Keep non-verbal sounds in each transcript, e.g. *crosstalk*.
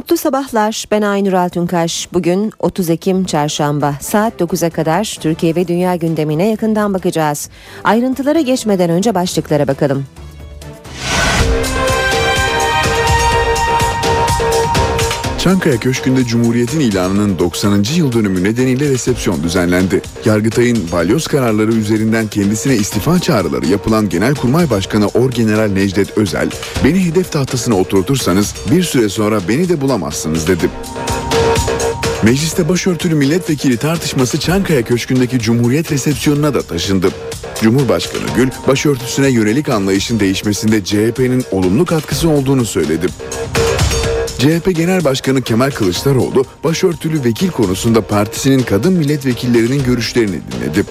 Mutlu sabahlar. Ben Aynur Altunkaş. Bugün 30 Ekim Çarşamba. Saat 9'a kadar Türkiye ve dünya gündemine yakından bakacağız. Ayrıntılara geçmeden önce başlıklara bakalım. Çankaya Köşkü'nde Cumhuriyet'in ilanının 90. yıl dönümü nedeniyle resepsiyon düzenlendi. Yargıtay'ın balyoz kararları üzerinden kendisine istifa çağrıları yapılan Genelkurmay Başkanı Orgeneral Necdet Özel, beni hedef tahtasına oturtursanız bir süre sonra beni de bulamazsınız dedi. Mecliste başörtülü milletvekili tartışması Çankaya Köşkü'ndeki Cumhuriyet resepsiyonuna da taşındı. Cumhurbaşkanı Gül, başörtüsüne yönelik anlayışın değişmesinde CHP'nin olumlu katkısı olduğunu söyledi. CHP Genel Başkanı Kemal Kılıçdaroğlu başörtülü vekil konusunda partisinin kadın milletvekillerinin görüşlerini dinledi.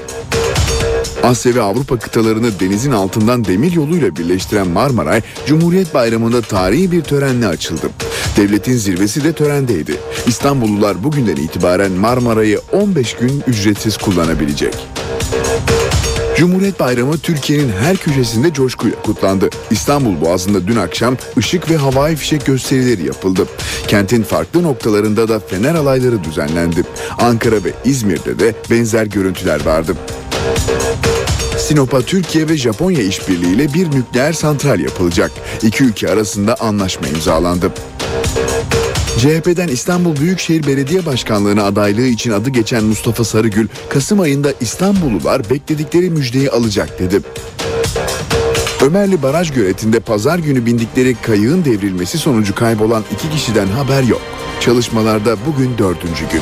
Asya ve Avrupa kıtalarını denizin altından demir yoluyla birleştiren Marmaray, Cumhuriyet Bayramı'nda tarihi bir törenle açıldı. Devletin zirvesi de törendeydi. İstanbullular bugünden itibaren Marmaray'ı 15 gün ücretsiz kullanabilecek. Cumhuriyet Bayramı Türkiye'nin her köşesinde coşkuyla kutlandı. İstanbul Boğazı'nda dün akşam ışık ve havai fişek gösterileri yapıldı. Kentin farklı noktalarında da fener alayları düzenlendi. Ankara ve İzmir'de de benzer görüntüler vardı. Sinop'a Türkiye ve Japonya işbirliğiyle bir nükleer santral yapılacak. İki ülke arasında anlaşma imzalandı. CHP'den İstanbul Büyükşehir Belediye Başkanlığı'na adaylığı için adı geçen Mustafa Sarıgül, Kasım ayında İstanbullular bekledikleri müjdeyi alacak dedi. Ömerli Baraj göletinde pazar günü bindikleri kayığın devrilmesi sonucu kaybolan iki kişiden haber yok. Çalışmalarda bugün dördüncü gün.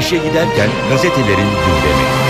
İşe giderken gazetelerin gündemi.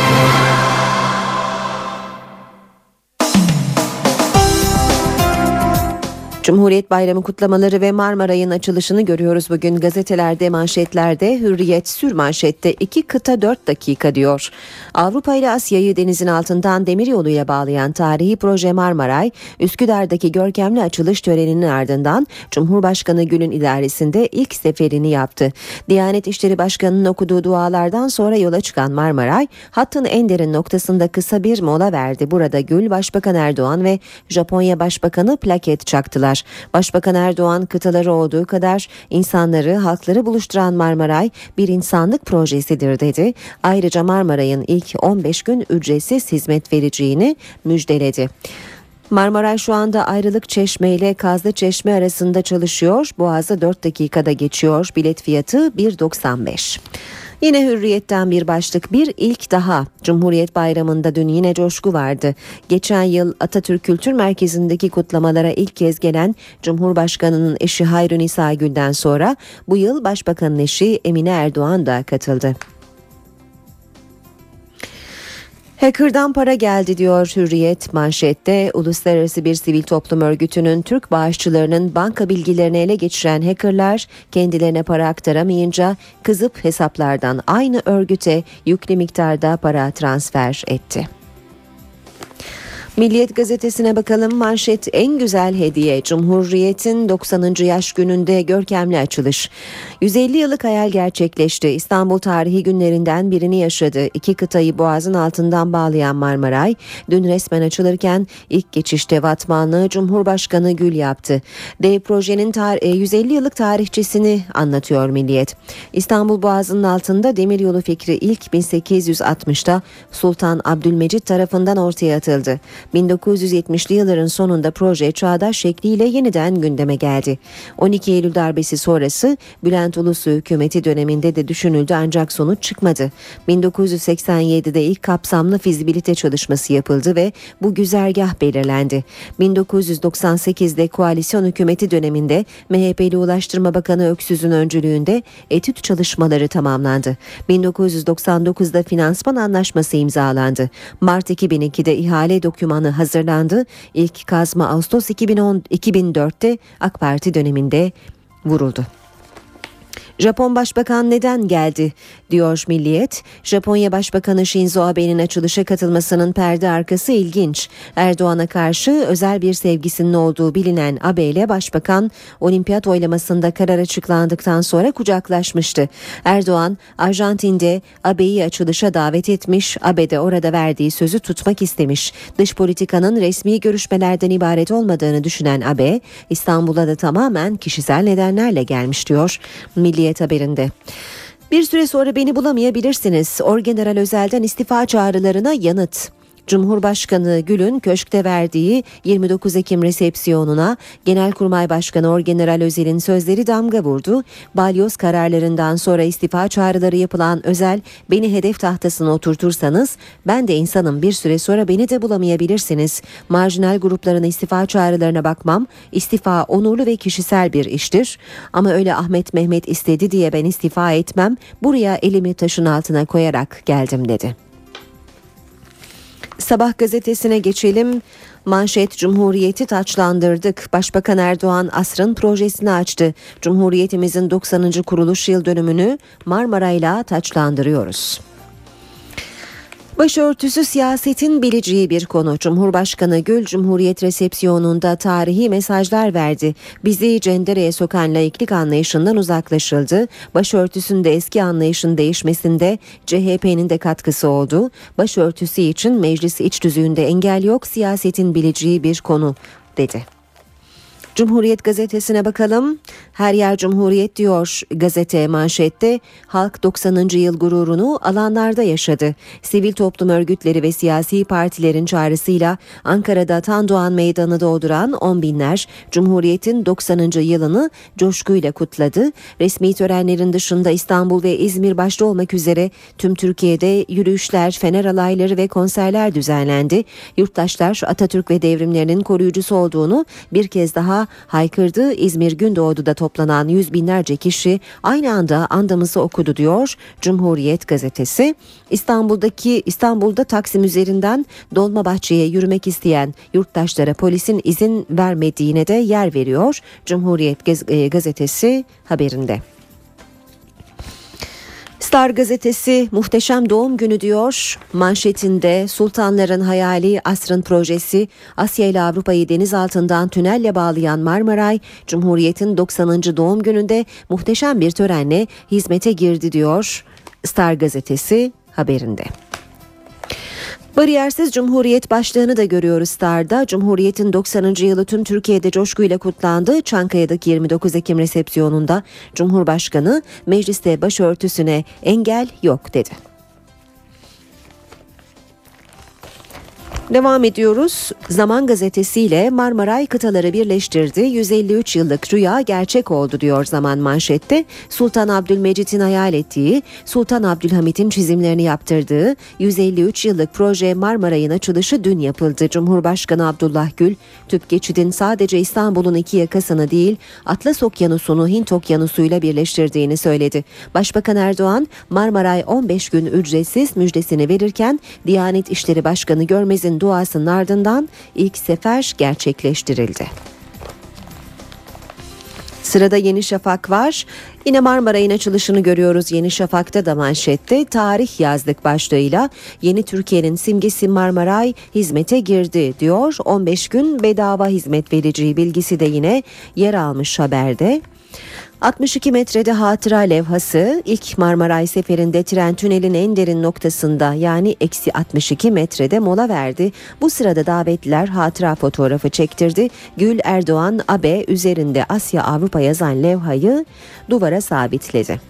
Cumhuriyet Bayramı kutlamaları ve Marmaray'ın açılışını görüyoruz bugün gazetelerde, manşetlerde, Hürriyet sür manşette 2 kıta 4 dakika diyor. Avrupa ile Asya'yı denizin altından demir yoluyla bağlayan tarihi proje Marmaray, Üsküdar'daki görkemli açılış töreninin ardından Cumhurbaşkanı Gül'ün idaresinde ilk seferini yaptı. Diyanet İşleri Başkanı'nın okuduğu dualardan sonra yola çıkan Marmaray, hattın en derin noktasında kısa bir mola verdi. Burada Gül, Başbakan Erdoğan ve Japonya Başbakanı plaket çaktılar. Başbakan Erdoğan kıtaları olduğu kadar insanları, halkları buluşturan Marmaray bir insanlık projesidir dedi. Ayrıca Marmaray'ın ilk 15 gün ücretsiz hizmet vereceğini müjdeledi. Marmaray şu anda ayrılık çeşme ile Kazlı Çeşme arasında çalışıyor. Boğaz'a 4 dakikada geçiyor. Bilet fiyatı 1.95. Yine hürriyetten bir başlık bir ilk daha Cumhuriyet Bayramı'nda dün yine coşku vardı. Geçen yıl Atatürk Kültür Merkezi'ndeki kutlamalara ilk kez gelen Cumhurbaşkanı'nın eşi Hayrun İsagül'den sonra bu yıl Başbakanın eşi Emine Erdoğan da katıldı. Hacker'dan para geldi diyor Hürriyet manşette. Uluslararası bir sivil toplum örgütünün Türk bağışçılarının banka bilgilerini ele geçiren hackerlar kendilerine para aktaramayınca kızıp hesaplardan aynı örgüte yüklü miktarda para transfer etti. Milliyet gazetesine bakalım manşet en güzel hediye Cumhuriyet'in 90. yaş gününde görkemli açılış. 150 yıllık hayal gerçekleşti. İstanbul tarihi günlerinden birini yaşadı. İki kıtayı boğazın altından bağlayan Marmaray dün resmen açılırken ilk geçişte vatmanlığı Cumhurbaşkanı Gül yaptı. Dev projenin 150 yıllık tarihçesini anlatıyor Milliyet. İstanbul Boğazı'nın altında demiryolu fikri ilk 1860'ta Sultan Abdülmecit tarafından ortaya atıldı. 1970'li yılların sonunda proje çağdaş şekliyle yeniden gündeme geldi. 12 Eylül darbesi sonrası Bülent Ulusu hükümeti döneminde de düşünüldü ancak sonuç çıkmadı. 1987'de ilk kapsamlı fizibilite çalışması yapıldı ve bu güzergah belirlendi. 1998'de koalisyon hükümeti döneminde MHP'li Ulaştırma Bakanı Öksüz'ün öncülüğünde etüt çalışmaları tamamlandı. 1999'da finansman anlaşması imzalandı. Mart 2002'de ihale dokümanı zamanı hazırlandı. İlk kazma Ağustos 2010 2004'te AK Parti döneminde vuruldu. Japon Başbakan neden geldi diyor Milliyet. Japonya Başbakanı Shinzo Abe'nin açılışa katılmasının perde arkası ilginç. Erdoğan'a karşı özel bir sevgisinin olduğu bilinen Abe ile Başbakan olimpiyat oylamasında karar açıklandıktan sonra kucaklaşmıştı. Erdoğan Arjantin'de Abe'yi açılışa davet etmiş, Abe de orada verdiği sözü tutmak istemiş. Dış politikanın resmi görüşmelerden ibaret olmadığını düşünen Abe, İstanbul'a da tamamen kişisel nedenlerle gelmiş diyor Milliyet haberinde. Bir süre sonra beni bulamayabilirsiniz. Orgeneral Özel'den istifa çağrılarına yanıt. Cumhurbaşkanı Gül'ün köşkte verdiği 29 Ekim resepsiyonuna Genelkurmay Başkanı Orgeneral Özel'in sözleri damga vurdu. Balyoz kararlarından sonra istifa çağrıları yapılan Özel, beni hedef tahtasına oturtursanız ben de insanım bir süre sonra beni de bulamayabilirsiniz. Marjinal grupların istifa çağrılarına bakmam. İstifa onurlu ve kişisel bir iştir. Ama öyle Ahmet Mehmet istedi diye ben istifa etmem. Buraya elimi taşın altına koyarak geldim dedi. Sabah gazetesine geçelim. Manşet Cumhuriyeti taçlandırdık. Başbakan Erdoğan asrın projesini açtı. Cumhuriyetimizin 90. kuruluş yıl dönümünü Marmara'yla taçlandırıyoruz. Başörtüsü siyasetin bileceği bir konu. Cumhurbaşkanı Gül Cumhuriyet resepsiyonunda tarihi mesajlar verdi. Bizi cendereye sokan laiklik anlayışından uzaklaşıldı. Başörtüsünde eski anlayışın değişmesinde CHP'nin de katkısı oldu. Başörtüsü için meclis iç düzüğünde engel yok siyasetin bileceği bir konu dedi. Cumhuriyet gazetesine bakalım. Her yer Cumhuriyet diyor gazete manşette. Halk 90. yıl gururunu alanlarda yaşadı. Sivil toplum örgütleri ve siyasi partilerin çağrısıyla Ankara'da Tandoğan Meydanı dolduran on binler Cumhuriyet'in 90. yılını coşkuyla kutladı. Resmi törenlerin dışında İstanbul ve İzmir başta olmak üzere tüm Türkiye'de yürüyüşler, fener alayları ve konserler düzenlendi. Yurttaşlar Atatürk ve devrimlerinin koruyucusu olduğunu bir kez daha haykırdı. İzmir Gündoğdu'da toplanan yüz binlerce kişi aynı anda andamızı okudu diyor Cumhuriyet gazetesi. İstanbul'daki İstanbul'da Taksim üzerinden Dolmabahçe'ye yürümek isteyen yurttaşlara polisin izin vermediğine de yer veriyor Cumhuriyet gazetesi haberinde. Star gazetesi muhteşem doğum günü diyor. Manşetinde sultanların hayali asrın projesi Asya ile Avrupa'yı deniz altından tünelle bağlayan Marmaray Cumhuriyet'in 90. doğum gününde muhteşem bir törenle hizmete girdi diyor. Star gazetesi haberinde. Bariyersiz Cumhuriyet başlığını da görüyoruz Star'da. Cumhuriyet'in 90. yılı tüm Türkiye'de coşkuyla kutlandı. Çankaya'daki 29 Ekim resepsiyonunda Cumhurbaşkanı mecliste başörtüsüne engel yok dedi. Devam ediyoruz. Zaman gazetesiyle Marmaray kıtaları birleştirdi. 153 yıllık rüya gerçek oldu diyor Zaman manşette. Sultan Abdülmecit'in hayal ettiği, Sultan Abdülhamit'in çizimlerini yaptırdığı 153 yıllık proje Marmaray'ın açılışı dün yapıldı. Cumhurbaşkanı Abdullah Gül, tüp geçidin sadece İstanbul'un iki yakasını değil, Atlas Okyanusu'nu Hint Okyanusu'yla birleştirdiğini söyledi. Başbakan Erdoğan, Marmaray 15 gün ücretsiz müjdesini verirken, Diyanet İşleri Başkanı Görmez'in duasının ardından ilk sefer gerçekleştirildi. Sırada Yeni Şafak var. Yine Marmaray'ın açılışını görüyoruz Yeni Şafak'ta da manşette. Tarih yazdık başlığıyla Yeni Türkiye'nin simgesi Marmaray hizmete girdi diyor. 15 gün bedava hizmet vereceği bilgisi de yine yer almış haberde. 62 metrede hatıra levhası ilk Marmaray seferinde tren tünelin en derin noktasında yani eksi 62 metrede mola verdi. Bu sırada davetliler hatıra fotoğrafı çektirdi. Gül Erdoğan Abe üzerinde Asya Avrupa yazan levhayı duvara sabitledi.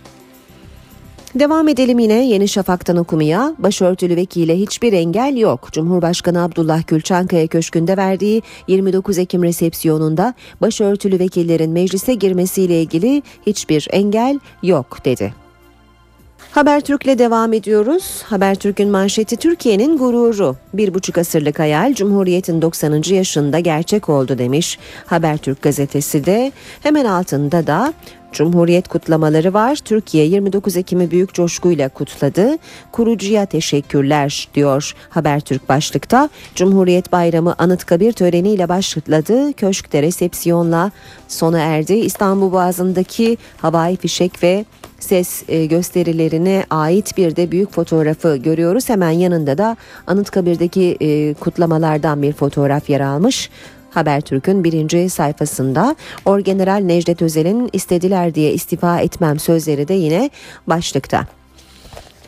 Devam edelim yine Yeni Şafak'tan okumaya. Başörtülü vekile hiçbir engel yok. Cumhurbaşkanı Abdullah Gül Çankaya Köşkü'nde verdiği 29 Ekim resepsiyonunda başörtülü vekillerin meclise girmesiyle ilgili hiçbir engel yok dedi. Habertürk'le devam ediyoruz. Habertürk'ün manşeti Türkiye'nin gururu. Bir buçuk asırlık hayal Cumhuriyet'in 90. yaşında gerçek oldu demiş. Habertürk gazetesi de hemen altında da Cumhuriyet kutlamaları var. Türkiye 29 Ekim'i büyük coşkuyla kutladı. Kurucuya teşekkürler diyor Habertürk başlıkta. Cumhuriyet Bayramı Anıtkabir töreniyle başladı. Köşkte resepsiyonla sona erdi. İstanbul Boğazı'ndaki havai fişek ve ses e, gösterilerine ait bir de büyük fotoğrafı görüyoruz. Hemen yanında da Anıtkabir'deki e, kutlamalardan bir fotoğraf yer almış. Habertürk'ün birinci sayfasında Orgeneral Necdet Özel'in istediler diye istifa etmem sözleri de yine başlıkta.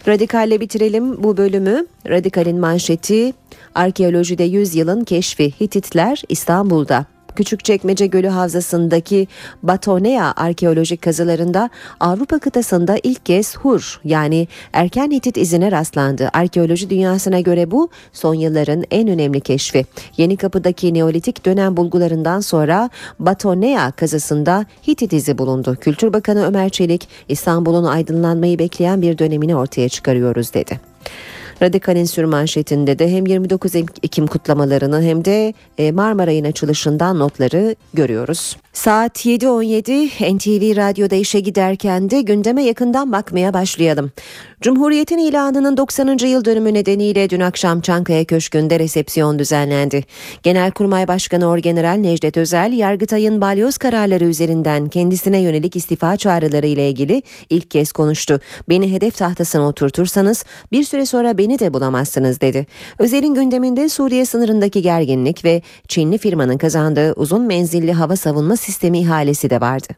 Radikalle bitirelim bu bölümü. Radikal'in manşeti arkeolojide 100 yılın keşfi Hititler İstanbul'da. Küçükçekmece Gölü Havzası'ndaki Batonea arkeolojik kazılarında Avrupa kıtasında ilk kez Hur yani erken Hitit izine rastlandı. Arkeoloji dünyasına göre bu son yılların en önemli keşfi. Yeni Kapı'daki Neolitik dönem bulgularından sonra Batonea kazısında Hitit izi bulundu. Kültür Bakanı Ömer Çelik İstanbul'un aydınlanmayı bekleyen bir dönemini ortaya çıkarıyoruz dedi. Radikal'in sürmanşetinde de hem 29 Ekim kutlamalarını hem de e, Marmaray'ın açılışından notları görüyoruz. Saat 7.17 NTV Radyo'da işe giderken de gündeme yakından bakmaya başlayalım. Cumhuriyet'in ilanının 90. yıl dönümü nedeniyle dün akşam Çankaya Köşkü'nde resepsiyon düzenlendi. Genelkurmay Başkanı Orgeneral Necdet Özel, Yargıtay'ın balyoz kararları üzerinden kendisine yönelik istifa çağrıları ile ilgili ilk kez konuştu. Beni hedef tahtasına oturtursanız bir süre sonra beni de bulamazsınız dedi. Özel'in gündeminde Suriye sınırındaki gerginlik ve Çinli firmanın kazandığı uzun menzilli hava savunma sistemi ihalesi de vardı.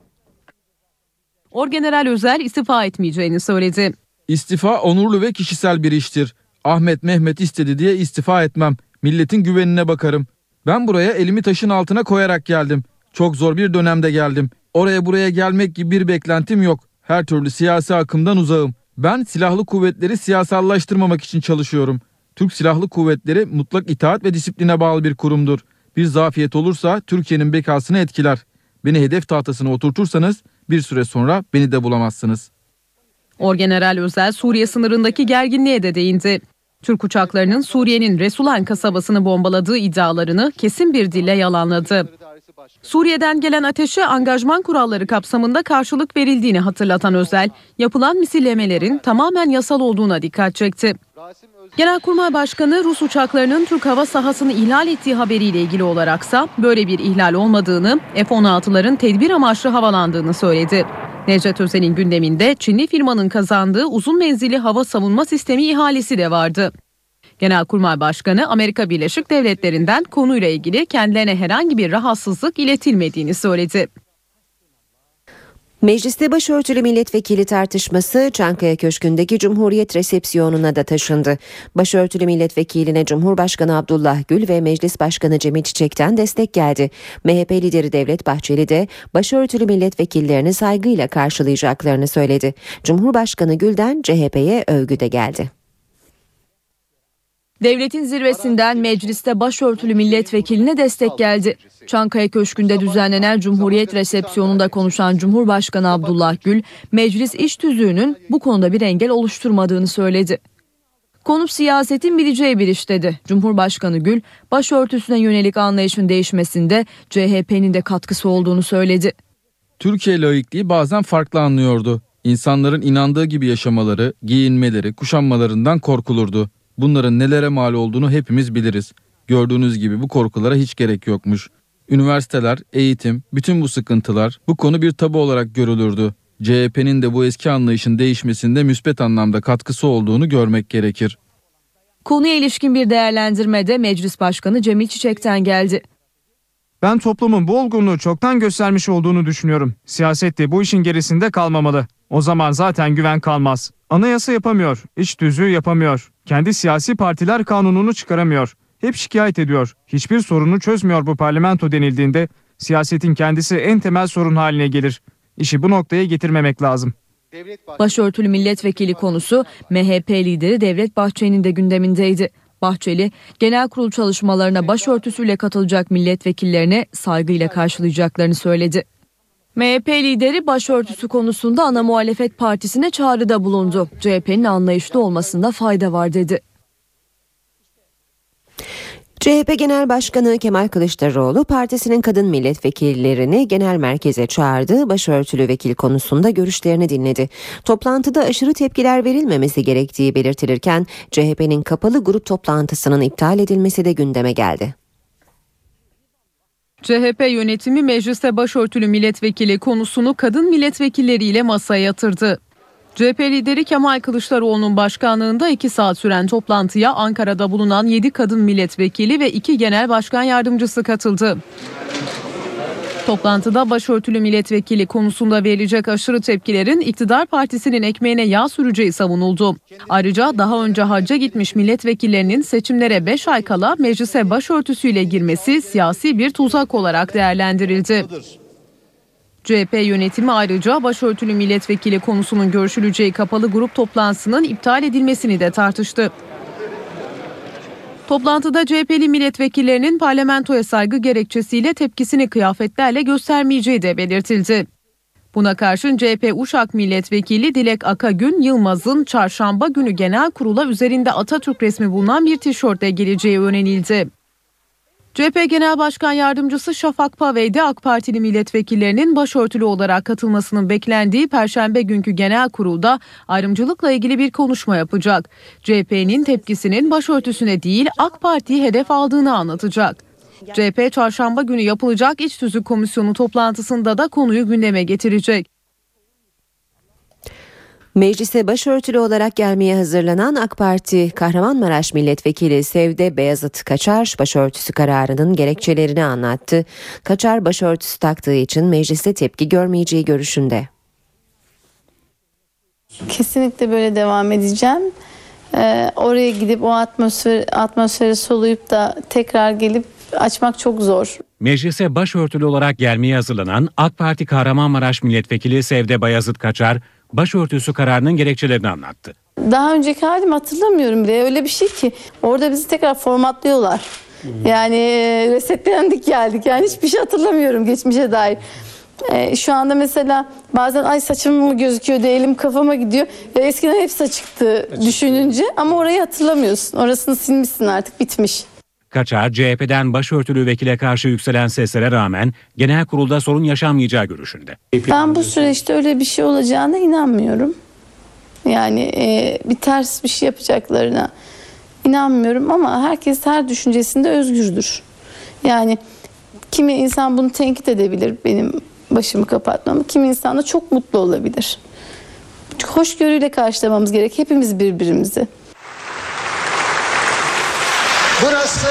Orgeneral Özel istifa etmeyeceğini söyledi. İstifa onurlu ve kişisel bir iştir. Ahmet Mehmet istedi diye istifa etmem. Milletin güvenine bakarım. Ben buraya elimi taşın altına koyarak geldim. Çok zor bir dönemde geldim. Oraya buraya gelmek gibi bir beklentim yok. Her türlü siyasi akımdan uzağım. Ben silahlı kuvvetleri siyasallaştırmamak için çalışıyorum. Türk Silahlı Kuvvetleri mutlak itaat ve disipline bağlı bir kurumdur. Bir zafiyet olursa Türkiye'nin bekasını etkiler. Beni hedef tahtasına oturtursanız bir süre sonra beni de bulamazsınız. Orgeneral Özel Suriye sınırındaki gerginliğe de değindi. Türk uçaklarının Suriye'nin Resulan kasabasını bombaladığı iddialarını kesin bir dille yalanladı. Suriye'den gelen ateşe angajman kuralları kapsamında karşılık verildiğini hatırlatan Özel, yapılan misillemelerin tamamen yasal olduğuna dikkat çekti. Genelkurmay Başkanı Rus uçaklarının Türk hava sahasını ihlal ettiği haberiyle ilgili olaraksa böyle bir ihlal olmadığını, F-16'ların tedbir amaçlı havalandığını söyledi. Necdet Özel'in gündeminde Çinli firmanın kazandığı uzun menzilli hava savunma sistemi ihalesi de vardı. Genelkurmay Başkanı Amerika Birleşik Devletleri'nden konuyla ilgili kendilerine herhangi bir rahatsızlık iletilmediğini söyledi. Mecliste başörtülü milletvekili tartışması Çankaya Köşkü'ndeki Cumhuriyet resepsiyonuna da taşındı. Başörtülü milletvekiline Cumhurbaşkanı Abdullah Gül ve Meclis Başkanı Cemil Çiçek'ten destek geldi. MHP lideri Devlet Bahçeli de başörtülü milletvekillerini saygıyla karşılayacaklarını söyledi. Cumhurbaşkanı Gül'den CHP'ye övgü de geldi. Devletin zirvesinden mecliste başörtülü milletvekiline destek geldi. Çankaya Köşkü'nde düzenlenen Cumhuriyet resepsiyonunda konuşan Cumhurbaşkanı Abdullah Gül, meclis iş tüzüğünün bu konuda bir engel oluşturmadığını söyledi. Konu siyasetin bileceği bir iş dedi. Cumhurbaşkanı Gül, başörtüsüne yönelik anlayışın değişmesinde CHP'nin de katkısı olduğunu söyledi. Türkiye laikliği bazen farklı anlıyordu. İnsanların inandığı gibi yaşamaları, giyinmeleri, kuşanmalarından korkulurdu. Bunların nelere mal olduğunu hepimiz biliriz. Gördüğünüz gibi bu korkulara hiç gerek yokmuş. Üniversiteler, eğitim, bütün bu sıkıntılar bu konu bir tabu olarak görülürdü. CHP'nin de bu eski anlayışın değişmesinde müspet anlamda katkısı olduğunu görmek gerekir. Konuya ilişkin bir değerlendirmede Meclis Başkanı Cemil Çiçek'ten geldi. Ben toplumun bu olgunluğu çoktan göstermiş olduğunu düşünüyorum. Siyaset de bu işin gerisinde kalmamalı. O zaman zaten güven kalmaz. Anayasa yapamıyor, iç tüzüğü yapamıyor. Kendi siyasi partiler kanununu çıkaramıyor. Hep şikayet ediyor. Hiçbir sorunu çözmüyor bu parlamento denildiğinde siyasetin kendisi en temel sorun haline gelir. İşi bu noktaya getirmemek lazım. Başörtülü milletvekili konusu MHP lideri Devlet Bahçeli'nin de gündemindeydi. Bahçeli, genel kurul çalışmalarına başörtüsüyle katılacak milletvekillerine saygıyla karşılayacaklarını söyledi. MHP lideri başörtüsü konusunda ana muhalefet partisine çağrıda bulundu. CHP'nin anlayışlı olmasında fayda var dedi. CHP Genel Başkanı Kemal Kılıçdaroğlu partisinin kadın milletvekillerini genel merkeze çağırdı. Başörtülü vekil konusunda görüşlerini dinledi. Toplantıda aşırı tepkiler verilmemesi gerektiği belirtilirken CHP'nin kapalı grup toplantısının iptal edilmesi de gündeme geldi. CHP yönetimi mecliste başörtülü milletvekili konusunu kadın milletvekilleriyle masaya yatırdı. CHP lideri Kemal Kılıçdaroğlu'nun başkanlığında 2 saat süren toplantıya Ankara'da bulunan 7 kadın milletvekili ve 2 genel başkan yardımcısı katıldı. Toplantıda başörtülü milletvekili konusunda verilecek aşırı tepkilerin iktidar partisinin ekmeğine yağ süreceği savunuldu. Ayrıca daha önce hacca gitmiş milletvekillerinin seçimlere 5 ay kala meclise başörtüsüyle girmesi siyasi bir tuzak olarak değerlendirildi. CHP yönetimi ayrıca başörtülü milletvekili konusunun görüşüleceği kapalı grup toplantısının iptal edilmesini de tartıştı. Toplantıda CHP'li milletvekillerinin parlamentoya saygı gerekçesiyle tepkisini kıyafetlerle göstermeyeceği de belirtildi. Buna karşın CHP Uşak Milletvekili Dilek Akagün Yılmaz'ın çarşamba günü genel kurula üzerinde Atatürk resmi bulunan bir tişörtle geleceği öğrenildi. CHP Genel Başkan Yardımcısı Şafak Pavey de AK Partili milletvekillerinin başörtülü olarak katılmasının beklendiği Perşembe günkü genel kurulda ayrımcılıkla ilgili bir konuşma yapacak. CHP'nin tepkisinin başörtüsüne değil AK Parti'yi hedef aldığını anlatacak. CHP çarşamba günü yapılacak İç Tüzük Komisyonu toplantısında da konuyu gündeme getirecek. Meclise başörtülü olarak gelmeye hazırlanan AK Parti Kahramanmaraş Milletvekili Sevde Beyazıt Kaçar başörtüsü kararının gerekçelerini anlattı. Kaçar başörtüsü taktığı için mecliste tepki görmeyeceği görüşünde. Kesinlikle böyle devam edeceğim. Ee, oraya gidip o atmosfer, atmosferi soluyup da tekrar gelip açmak çok zor. Meclise başörtülü olarak gelmeye hazırlanan AK Parti Kahramanmaraş Milletvekili Sevde Bayazıt Kaçar, başörtüsü kararının gerekçelerini anlattı. Daha önceki halimi hatırlamıyorum bile. Öyle bir şey ki orada bizi tekrar formatlıyorlar. Yani e, resetlendik geldik. Yani hiçbir şey hatırlamıyorum geçmişe dair. Ee, şu anda mesela bazen ay saçım mı gözüküyor diye elim kafama gidiyor. Ya eskiden hepsi açıktı düşününce ama orayı hatırlamıyorsun. Orasını silmişsin artık bitmiş. Kaçar, CHP'den başörtülü vekile karşı yükselen seslere rağmen genel kurulda sorun yaşanmayacağı görüşünde. Ben bu süreçte öyle bir şey olacağına inanmıyorum. Yani e, bir ters bir şey yapacaklarına inanmıyorum ama herkes her düşüncesinde özgürdür. Yani kimi insan bunu tenkit edebilir benim başımı kapatmamı, kimi insan da çok mutlu olabilir. Hoşgörüyle karşılamamız gerek hepimiz birbirimizi. Burası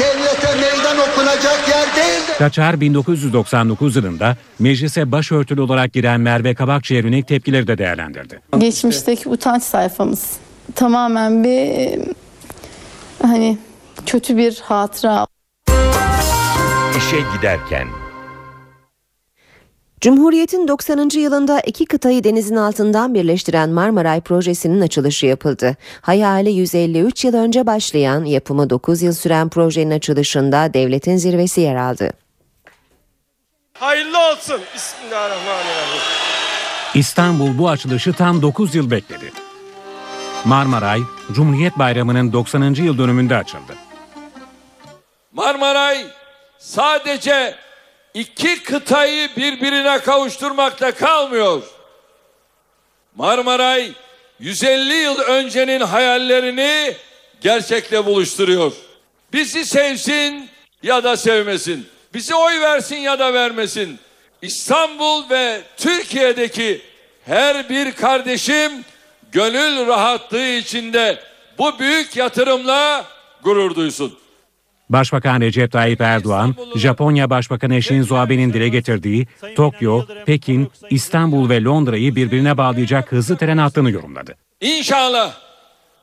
devlete meydan okunacak yer değildir. Kaçar 1999 yılında meclise başörtülü olarak giren Merve Kabakçı'ya yönelik tepkileri de değerlendirdi. Geçmişteki utanç sayfamız tamamen bir hani kötü bir hatıra. İşe giderken Cumhuriyet'in 90. yılında iki kıtayı denizin altından birleştiren Marmaray projesinin açılışı yapıldı. Hayali 153 yıl önce başlayan, yapımı 9 yıl süren projenin açılışında devletin zirvesi yer aldı. Hayırlı olsun. Bismillahirrahmanirrahim. İstanbul bu açılışı tam 9 yıl bekledi. Marmaray, Cumhuriyet Bayramı'nın 90. yıl dönümünde açıldı. Marmaray sadece iki kıtayı birbirine kavuşturmakta kalmıyor. Marmaray 150 yıl öncenin hayallerini gerçekle buluşturuyor. Bizi sevsin ya da sevmesin. Bizi oy versin ya da vermesin. İstanbul ve Türkiye'deki her bir kardeşim gönül rahatlığı içinde bu büyük yatırımla gurur duysun. Başbakan Recep Tayyip Erdoğan, Japonya Başbakanı Shinzo Abe'nin dile getirdiği Tokyo, Pekin, İstanbul ve Londra'yı birbirine bağlayacak hızlı tren hattını yorumladı. İnşallah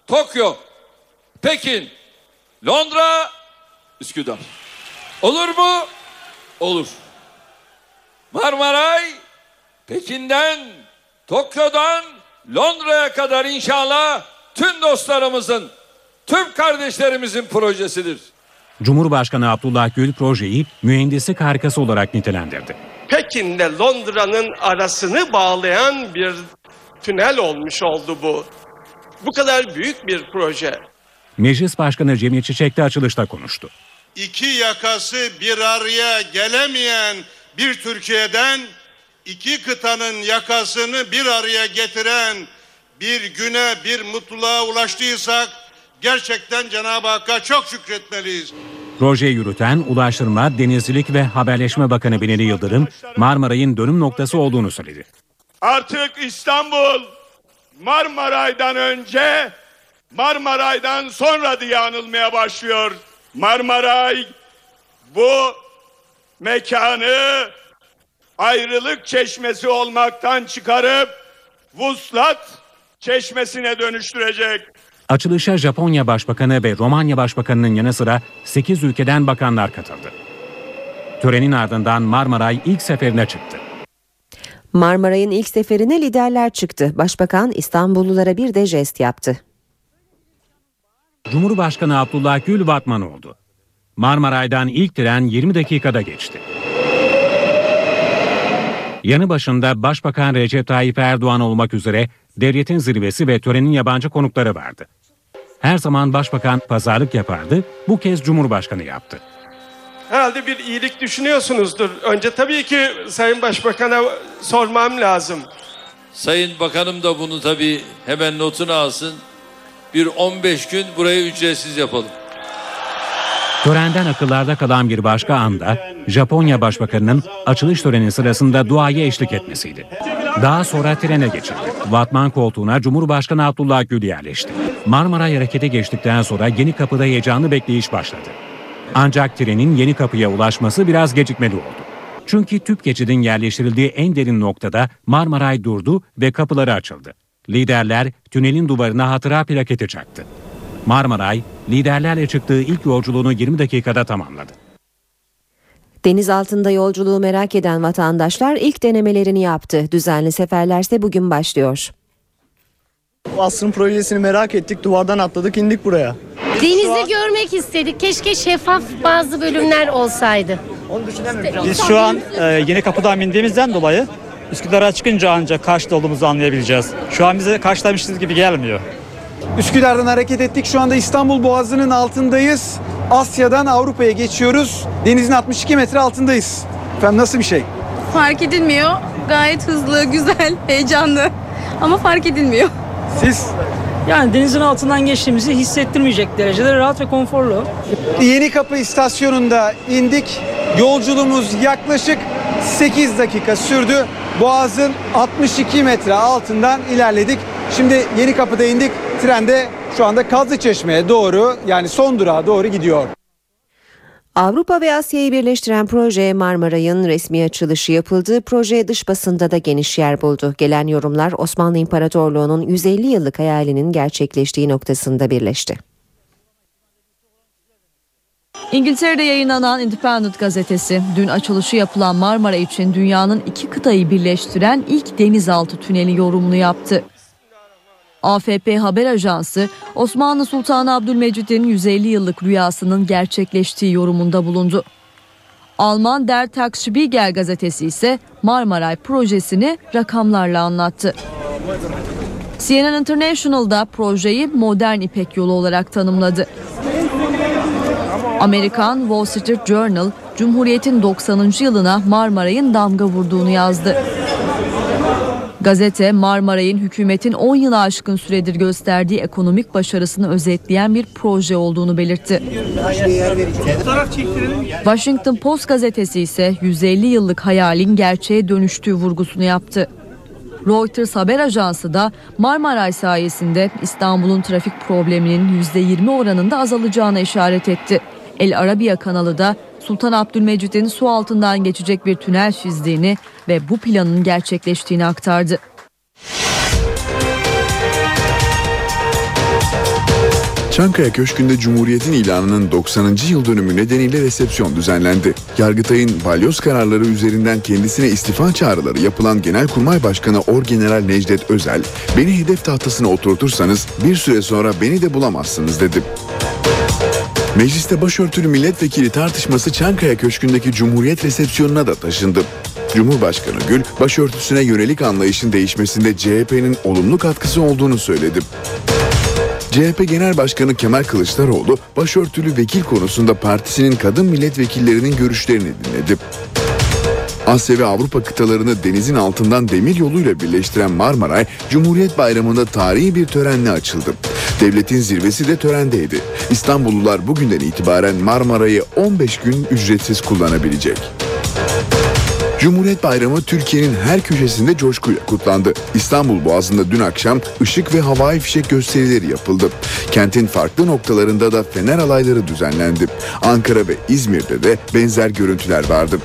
Tokyo, Pekin, Londra, Üsküdar. Olur mu? Olur. Marmaray, Pekin'den, Tokyo'dan Londra'ya kadar inşallah tüm dostlarımızın, tüm kardeşlerimizin projesidir. Cumhurbaşkanı Abdullah Gül projeyi mühendislik harikası olarak nitelendirdi. Pekin'le Londra'nın arasını bağlayan bir tünel olmuş oldu bu. Bu kadar büyük bir proje. Meclis Başkanı Cemil Çiçek de açılışta konuştu. İki yakası bir araya gelemeyen bir Türkiye'den iki kıtanın yakasını bir araya getiren bir güne bir mutluluğa ulaştıysak gerçekten Cenab-ı Hakk'a çok şükretmeliyiz. Projeyi yürüten Ulaştırma, Denizcilik ve Haberleşme Bakanı Binali Yıldırım, Marmaray'ın dönüm noktası olduğunu söyledi. Artık İstanbul Marmaray'dan önce Marmaray'dan sonra diye anılmaya başlıyor. Marmaray bu mekanı ayrılık çeşmesi olmaktan çıkarıp vuslat çeşmesine dönüştürecek. Açılışa Japonya Başbakanı ve Romanya Başbakanı'nın yanı sıra 8 ülkeden bakanlar katıldı. Törenin ardından Marmaray ilk seferine çıktı. Marmaray'ın ilk seferine liderler çıktı. Başbakan İstanbullulara bir de jest yaptı. Cumhurbaşkanı Abdullah Gül Batman oldu. Marmaray'dan ilk tren 20 dakikada geçti. Yanı başında Başbakan Recep Tayyip Erdoğan olmak üzere devletin zirvesi ve törenin yabancı konukları vardı. Her zaman başbakan pazarlık yapardı, bu kez Cumhurbaşkanı yaptı. Herhalde bir iyilik düşünüyorsunuzdur. Önce tabii ki Sayın Başbakan'a sormam lazım. Sayın Bakanım da bunu tabii hemen notunu alsın. Bir 15 gün burayı ücretsiz yapalım. Törenden akıllarda kalan bir başka anda Japonya Başbakanı'nın açılış töreni sırasında duaya eşlik etmesiydi. Daha sonra trene geçildi. Vatman koltuğuna Cumhurbaşkanı Abdullah Gül yerleşti. Marmaray harekete geçtikten sonra yeni kapıda heyecanlı bekleyiş başladı. Ancak trenin yeni kapıya ulaşması biraz gecikmeli oldu. Çünkü tüp geçidin yerleştirildiği en derin noktada Marmaray durdu ve kapıları açıldı. Liderler tünelin duvarına hatıra plaketi çaktı. Marmaray, liderlerle çıktığı ilk yolculuğunu 20 dakikada tamamladı. Deniz altında yolculuğu merak eden vatandaşlar ilk denemelerini yaptı. Düzenli seferlerse bugün başlıyor. Asrın projesini merak ettik. Duvardan atladık indik buraya. Denizi görmek istedik. Keşke şeffaf bazı bölümler olsaydı. Biz şu an e, yeni kapıdan bindiğimizden dolayı Üsküdar'a çıkınca ancak karşıda olduğumuzu anlayabileceğiz. Şu an bize karşılamışız gibi gelmiyor. Üsküdar'dan hareket ettik. Şu anda İstanbul Boğazı'nın altındayız. Asya'dan Avrupa'ya geçiyoruz. Denizin 62 metre altındayız. Efendim nasıl bir şey? Fark edilmiyor. Gayet hızlı, güzel, heyecanlı. Ama fark edilmiyor. Siz? Yani denizin altından geçtiğimizi hissettirmeyecek derecede rahat ve konforlu. Yeni Kapı istasyonunda indik. Yolculuğumuz yaklaşık 8 dakika sürdü. Boğaz'ın 62 metre altından ilerledik. Şimdi Yeni Kapı'da indik. Trende şu anda Kazlıçeşme'ye doğru yani son durağa doğru gidiyor. Avrupa ve Asya'yı birleştiren proje Marmaray'ın resmi açılışı yapıldı. Proje dış basında da geniş yer buldu. Gelen yorumlar Osmanlı İmparatorluğu'nun 150 yıllık hayalinin gerçekleştiği noktasında birleşti. İngiltere'de yayınlanan Independent gazetesi dün açılışı yapılan Marmara için dünyanın iki kıtayı birleştiren ilk denizaltı tüneli yorumunu yaptı. AFP haber ajansı Osmanlı Sultanı Abdülmecid'in 150 yıllık rüyasının gerçekleştiği yorumunda bulundu. Alman Der Tagesspiegel gazetesi ise Marmaray projesini rakamlarla anlattı. CNN International'da projeyi modern İpek yolu olarak tanımladı. Amerikan Wall Street Journal, Cumhuriyet'in 90. yılına Marmaray'ın damga vurduğunu yazdı. Gazete Marmaray'ın hükümetin 10 yılı aşkın süredir gösterdiği ekonomik başarısını özetleyen bir proje olduğunu belirtti. Washington Post gazetesi ise 150 yıllık hayalin gerçeğe dönüştüğü vurgusunu yaptı. Reuters haber ajansı da Marmaray sayesinde İstanbul'un trafik probleminin %20 oranında azalacağına işaret etti. El Arabiya kanalı da Sultan Abdülmecid'in su altından geçecek bir tünel çizdiğini ve bu planın gerçekleştiğini aktardı. Çankaya Köşkü'nde Cumhuriyet'in ilanının 90. yıl dönümü nedeniyle resepsiyon düzenlendi. Yargıtay'ın balyoz kararları üzerinden kendisine istifa çağrıları yapılan Genelkurmay Başkanı Orgeneral Necdet Özel, beni hedef tahtasına oturtursanız bir süre sonra beni de bulamazsınız dedi. Mecliste başörtülü milletvekili tartışması Çankaya Köşkü'ndeki Cumhuriyet resepsiyonuna da taşındı. Cumhurbaşkanı Gül, başörtüsüne yönelik anlayışın değişmesinde CHP'nin olumlu katkısı olduğunu söyledi. CHP Genel Başkanı Kemal Kılıçdaroğlu başörtülü vekil konusunda partisinin kadın milletvekillerinin görüşlerini dinledi. Asya ve Avrupa kıtalarını denizin altından demir yoluyla birleştiren Marmaray, Cumhuriyet Bayramı'nda tarihi bir törenle açıldı. Devletin zirvesi de törendeydi. İstanbullular bugünden itibaren Marmaray'ı 15 gün ücretsiz kullanabilecek. Cumhuriyet Bayramı Türkiye'nin her köşesinde coşkuyla kutlandı. İstanbul Boğazı'nda dün akşam ışık ve havai fişek gösterileri yapıldı. Kentin farklı noktalarında da fener alayları düzenlendi. Ankara ve İzmir'de de benzer görüntüler vardı.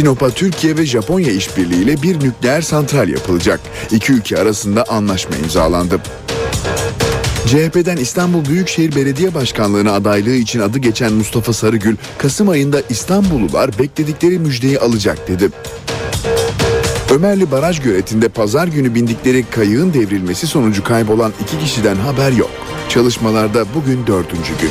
Sinop'a Türkiye ve Japonya işbirliğiyle bir nükleer santral yapılacak. İki ülke arasında anlaşma imzalandı. CHP'den İstanbul Büyükşehir Belediye Başkanlığı'na adaylığı için adı geçen Mustafa Sarıgül, Kasım ayında İstanbullular bekledikleri müjdeyi alacak dedi. Ömerli Baraj göletinde pazar günü bindikleri kayığın devrilmesi sonucu kaybolan iki kişiden haber yok. Çalışmalarda bugün dördüncü gün.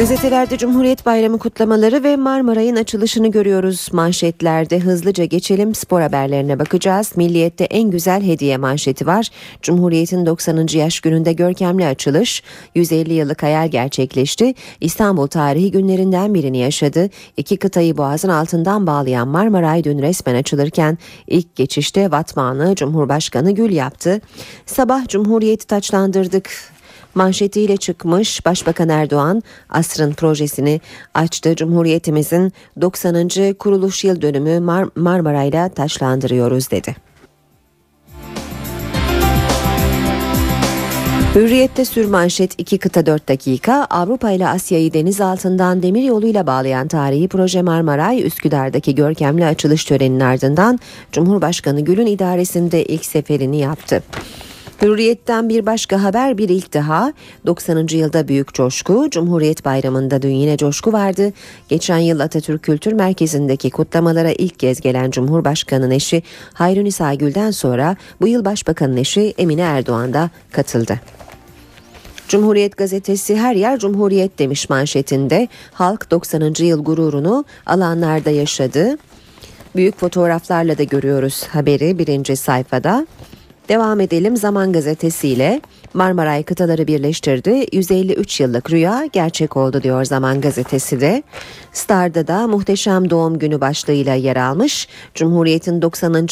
Gazetelerde Cumhuriyet Bayramı kutlamaları ve Marmaray'ın açılışını görüyoruz. Manşetlerde hızlıca geçelim spor haberlerine bakacağız. Milliyet'te en güzel hediye manşeti var. Cumhuriyet'in 90. yaş gününde görkemli açılış. 150 yıllık hayal gerçekleşti. İstanbul tarihi günlerinden birini yaşadı. İki kıtayı boğazın altından bağlayan Marmaray dün resmen açılırken ilk geçişte Vatmanı Cumhurbaşkanı Gül yaptı. Sabah Cumhuriyet'i taçlandırdık manşetiyle çıkmış Başbakan Erdoğan asrın projesini açtı. Cumhuriyetimizin 90. kuruluş yıl dönümü Mar- Marmaray'la taşlandırıyoruz dedi. Hürriyette sürmanşet 2 kıta 4 dakika Avrupa ile Asya'yı deniz altından demir yoluyla bağlayan tarihi proje Marmaray Üsküdar'daki görkemli açılış töreninin ardından Cumhurbaşkanı Gül'ün idaresinde ilk seferini yaptı. Hürriyetten bir başka haber bir ilk daha 90. yılda büyük coşku Cumhuriyet Bayramı'nda dün yine coşku vardı. Geçen yıl Atatürk Kültür Merkezi'ndeki kutlamalara ilk kez gelen Cumhurbaşkanı'nın eşi Hayrunisa Gül'den sonra bu yıl Başbakan'ın eşi Emine Erdoğan da katıldı. Cumhuriyet gazetesi her yer Cumhuriyet demiş manşetinde. Halk 90. yıl gururunu alanlarda yaşadı. Büyük fotoğraflarla da görüyoruz haberi birinci sayfada. Devam edelim Zaman Gazetesi ile Marmaray kıtaları birleştirdi. 153 yıllık rüya gerçek oldu diyor Zaman Gazetesi de. Star'da da muhteşem doğum günü başlığıyla yer almış. Cumhuriyet'in 90.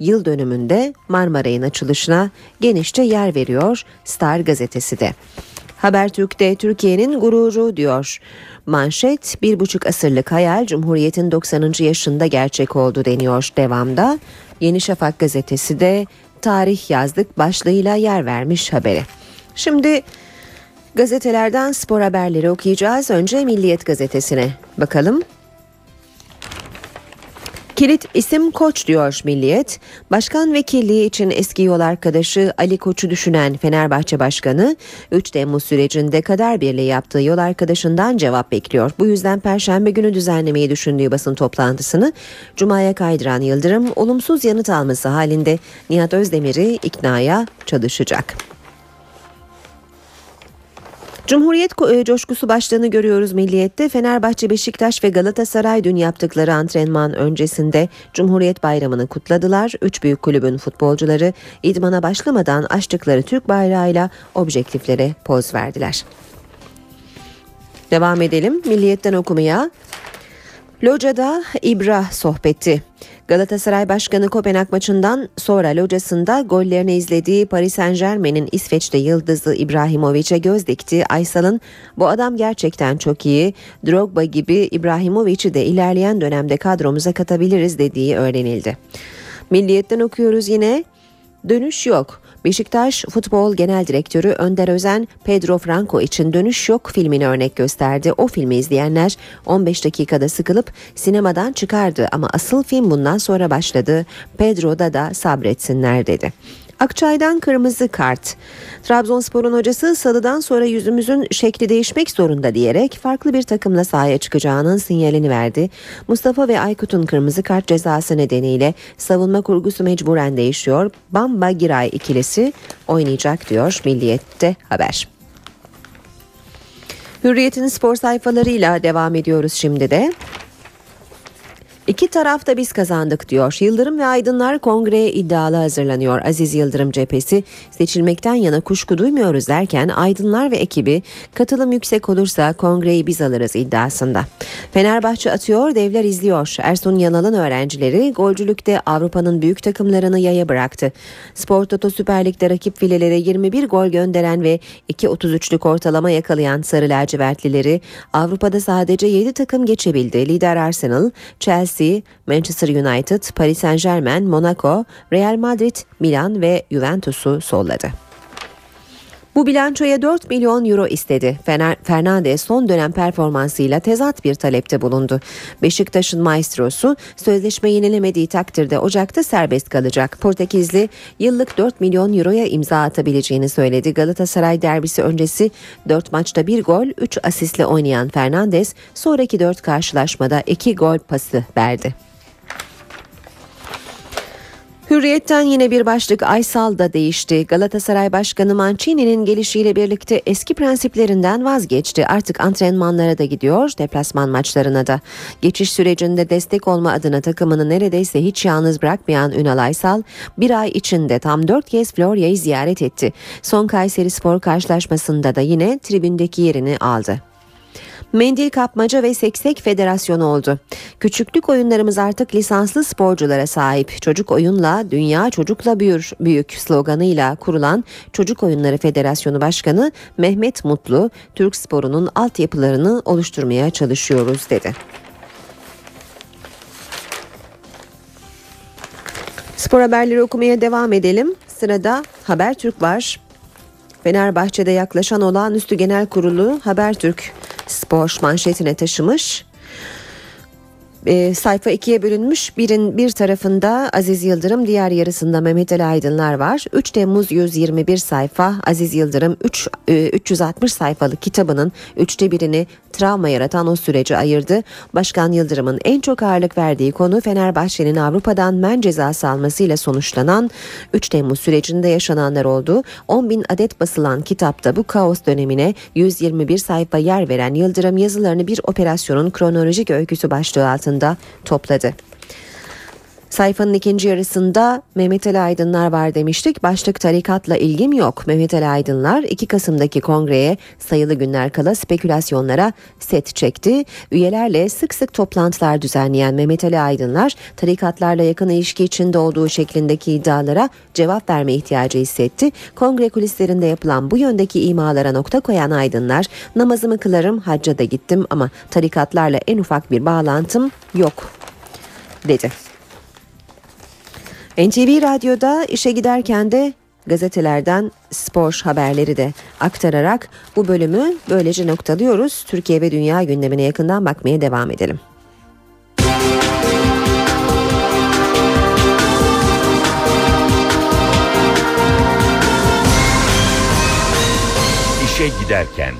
yıl dönümünde Marmaray'ın açılışına genişçe yer veriyor Star Gazetesi de. Habertürk'te Türkiye'nin gururu diyor. Manşet bir buçuk asırlık hayal Cumhuriyet'in 90. yaşında gerçek oldu deniyor devamda. Yeni Şafak gazetesi de tarih yazdık başlığıyla yer vermiş habere. Şimdi gazetelerden spor haberleri okuyacağız. Önce Milliyet gazetesine bakalım. Kilit isim Koç diyor Milliyet. Başkan vekilliği için eski yol arkadaşı Ali Koç'u düşünen Fenerbahçe Başkanı 3 Temmuz sürecinde kader birliği yaptığı yol arkadaşından cevap bekliyor. Bu yüzden Perşembe günü düzenlemeyi düşündüğü basın toplantısını Cuma'ya kaydıran Yıldırım olumsuz yanıt alması halinde Nihat Özdemir'i iknaya çalışacak. Cumhuriyet e, coşkusu başlığını görüyoruz Milliyet'te. Fenerbahçe, Beşiktaş ve Galatasaray dün yaptıkları antrenman öncesinde Cumhuriyet Bayramı'nı kutladılar. Üç büyük kulübün futbolcuları idmana başlamadan açtıkları Türk bayrağıyla objektiflere poz verdiler. Devam edelim Milliyet'ten okumaya. Loca'da İbra sohbeti. Galatasaray Başkanı Kopenhag maçından sonra locasında gollerini izlediği Paris Saint Germain'in İsveç'te yıldızı İbrahimovic'e göz dikti. Aysal'ın bu adam gerçekten çok iyi. Drogba gibi İbrahimovic'i de ilerleyen dönemde kadromuza katabiliriz dediği öğrenildi. Milliyetten okuyoruz yine. Dönüş yok. Beşiktaş Futbol Genel Direktörü Önder Özen, Pedro Franco için Dönüş Yok filmini örnek gösterdi. O filmi izleyenler 15 dakikada sıkılıp sinemadan çıkardı ama asıl film bundan sonra başladı. Pedro'da da sabretsinler dedi. Akçay'dan kırmızı kart. Trabzonspor'un hocası salıdan sonra yüzümüzün şekli değişmek zorunda diyerek farklı bir takımla sahaya çıkacağının sinyalini verdi. Mustafa ve Aykut'un kırmızı kart cezası nedeniyle savunma kurgusu mecburen değişiyor. Bamba Giray ikilisi oynayacak diyor Milliyet'te haber. Hürriyet'in spor sayfalarıyla devam ediyoruz şimdi de. İki tarafta biz kazandık diyor. Yıldırım ve Aydınlar kongreye iddialı hazırlanıyor. Aziz Yıldırım cephesi seçilmekten yana kuşku duymuyoruz derken Aydınlar ve ekibi katılım yüksek olursa kongreyi biz alırız iddiasında. Fenerbahçe atıyor, devler izliyor. Ersun Yanal'ın öğrencileri golcülükte Avrupa'nın büyük takımlarını yaya bıraktı. Spor Toto Süper Lig'de rakip filelere 21 gol gönderen ve 2.33'lük ortalama yakalayan Sarı Lacivertlileri Avrupa'da sadece 7 takım geçebildi. Lider Arsenal, Chelsea, Chelsea, Manchester United, Paris Saint Germain, Monaco, Real Madrid, Milan ve Juventus'u solladı. Bu bilançoya 4 milyon euro istedi. Fener, Fernandes son dönem performansıyla tezat bir talepte bulundu. Beşiktaş'ın maestrosu sözleşme yenilemediği takdirde Ocak'ta serbest kalacak. Portekizli yıllık 4 milyon euroya imza atabileceğini söyledi. Galatasaray derbisi öncesi 4 maçta 1 gol 3 asistle oynayan Fernandes sonraki 4 karşılaşmada 2 gol pası verdi. Hürriyetten yine bir başlık Aysal da değişti. Galatasaray Başkanı Mancini'nin gelişiyle birlikte eski prensiplerinden vazgeçti. Artık antrenmanlara da gidiyor, deplasman maçlarına da. Geçiş sürecinde destek olma adına takımını neredeyse hiç yalnız bırakmayan Ünal Aysal bir ay içinde tam dört kez Florya'yı ziyaret etti. Son Kayseri Spor karşılaşmasında da yine tribündeki yerini aldı. Mendil Kapmaca ve Seksek Federasyonu oldu. Küçüklük oyunlarımız artık lisanslı sporculara sahip. Çocuk oyunla dünya çocukla büyür büyük sloganıyla kurulan Çocuk Oyunları Federasyonu Başkanı Mehmet Mutlu, Türk sporunun altyapılarını oluşturmaya çalışıyoruz dedi. Spor haberleri okumaya devam edelim. Sırada Habertürk var. Fenerbahçe'de yaklaşan olağanüstü genel kurulu Habertürk spor manşetine taşımış. E, sayfa ikiye bölünmüş. Birin bir tarafında Aziz Yıldırım, diğer yarısında Mehmet Ali Aydınlar var. 3 Temmuz 121 sayfa Aziz Yıldırım 3 e, 360 sayfalık kitabının üçte birini travma yaratan o süreci ayırdı. Başkan Yıldırım'ın en çok ağırlık verdiği konu Fenerbahçe'nin Avrupa'dan men cezası almasıyla sonuçlanan 3 Temmuz sürecinde yaşananlar oldu. 10 bin adet basılan kitapta bu kaos dönemine 121 sayfa yer veren Yıldırım yazılarını bir operasyonun kronolojik öyküsü başlığı altında topladı. Sayfanın ikinci yarısında Mehmet Ali Aydınlar var demiştik. Başlık tarikatla ilgim yok. Mehmet Ali Aydınlar 2 Kasım'daki kongreye sayılı günler kala spekülasyonlara set çekti. Üyelerle sık sık toplantılar düzenleyen Mehmet Ali Aydınlar tarikatlarla yakın ilişki içinde olduğu şeklindeki iddialara cevap verme ihtiyacı hissetti. Kongre kulislerinde yapılan bu yöndeki imalara nokta koyan Aydınlar namazımı kılarım hacca da gittim ama tarikatlarla en ufak bir bağlantım yok dedi. NTV Radyo'da işe giderken de gazetelerden spor haberleri de aktararak bu bölümü böylece noktalıyoruz. Türkiye ve dünya gündemine yakından bakmaya devam edelim. İşe giderken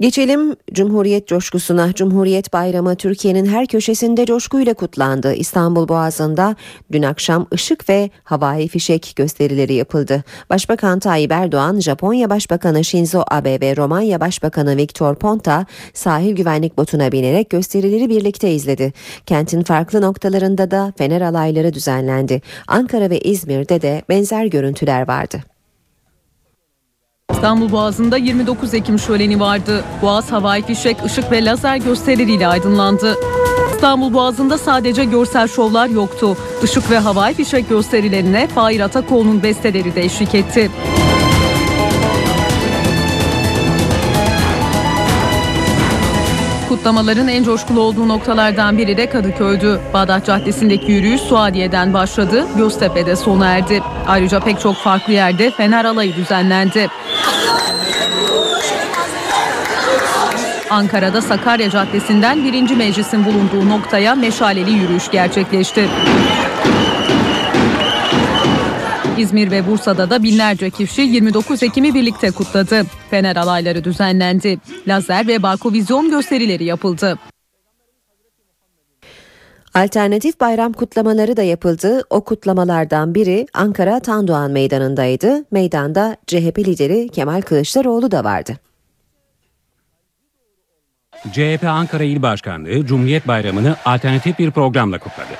Geçelim Cumhuriyet coşkusuna. Cumhuriyet Bayramı Türkiye'nin her köşesinde coşkuyla kutlandı. İstanbul Boğazı'nda dün akşam ışık ve havai fişek gösterileri yapıldı. Başbakan Tayyip Erdoğan, Japonya Başbakanı Shinzo Abe ve Romanya Başbakanı Viktor Ponta sahil güvenlik botuna binerek gösterileri birlikte izledi. Kentin farklı noktalarında da fener alayları düzenlendi. Ankara ve İzmir'de de benzer görüntüler vardı. İstanbul Boğazı'nda 29 Ekim şöleni vardı. Boğaz havai fişek, ışık ve lazer gösterileriyle aydınlandı. İstanbul Boğazı'nda sadece görsel şovlar yoktu. Işık ve havai fişek gösterilerine Fahir Atakoğlu'nun besteleri de eşlik etti. Kutlamaların en coşkulu olduğu noktalardan biri de Kadıköy'dü. Bağdat Caddesi'ndeki yürüyüş Suadiye'den başladı, Göztepe'de sona erdi. Ayrıca pek çok farklı yerde Fener Alayı düzenlendi. Ankara'da Sakarya Caddesi'nden birinci meclisin bulunduğu noktaya meşaleli yürüyüş gerçekleşti. İzmir ve Bursa'da da binlerce kişi 29 Ekim'i birlikte kutladı. Fener alayları düzenlendi. Lazer ve barkovizyon gösterileri yapıldı. Alternatif bayram kutlamaları da yapıldı. O kutlamalardan biri Ankara Tandoğan Meydanı'ndaydı. Meydanda CHP lideri Kemal Kılıçdaroğlu da vardı. CHP Ankara İl Başkanlığı Cumhuriyet Bayramı'nı alternatif bir programla kutladı.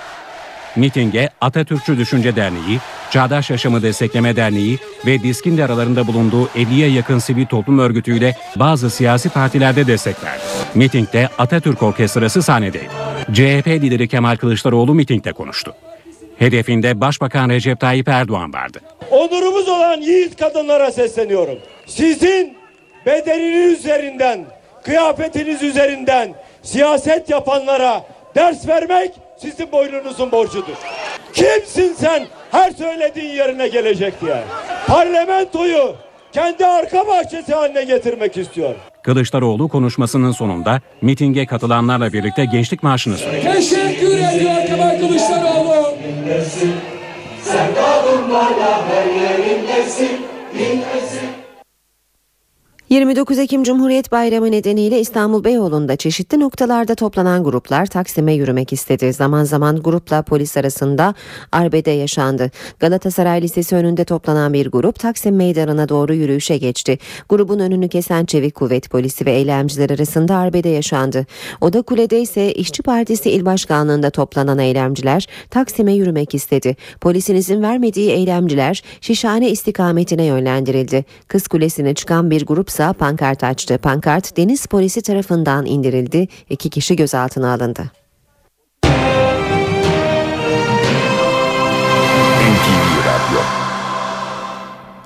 Mitinge Atatürkçü Düşünce Derneği, Çağdaş Yaşamı Destekleme Derneği ve DİSK'in aralarında bulunduğu 50'ye yakın sivil toplum örgütüyle bazı siyasi partilerde destek verdi. Mitingde Atatürk Orkestrası sahnedeydi. CHP lideri Kemal Kılıçdaroğlu mitingde konuştu. Hedefinde Başbakan Recep Tayyip Erdoğan vardı. Onurumuz olan yiğit kadınlara sesleniyorum. Sizin bedeniniz üzerinden, kıyafetiniz üzerinden siyaset yapanlara ders vermek sizin boynunuzun borcudur. Kimsin sen her söylediğin yerine gelecek diye. Parlamentoyu kendi arka bahçesi haline getirmek istiyor. Kılıçdaroğlu konuşmasının sonunda mitinge katılanlarla birlikte gençlik marşını söyledi. Teşekkür ediyor Kemal Kılıçdaroğlu. Sevdalımlarla her yerindesin, dinlesin. 29 Ekim Cumhuriyet Bayramı nedeniyle İstanbul Beyoğlu'nda çeşitli noktalarda toplanan gruplar Taksim'e yürümek istedi. Zaman zaman grupla polis arasında arbede yaşandı. Galatasaray Lisesi önünde toplanan bir grup Taksim Meydanı'na doğru yürüyüşe geçti. Grubun önünü kesen Çevik Kuvvet Polisi ve eylemciler arasında arbede yaşandı. Oda Kule'de ise İşçi Partisi İl Başkanlığı'nda toplanan eylemciler Taksim'e yürümek istedi. Polisin izin vermediği eylemciler Şişhane istikametine yönlendirildi. Kız Kulesi'ne çıkan bir grup ise pankart açtı. Pankart deniz polisi tarafından indirildi. İki kişi gözaltına alındı.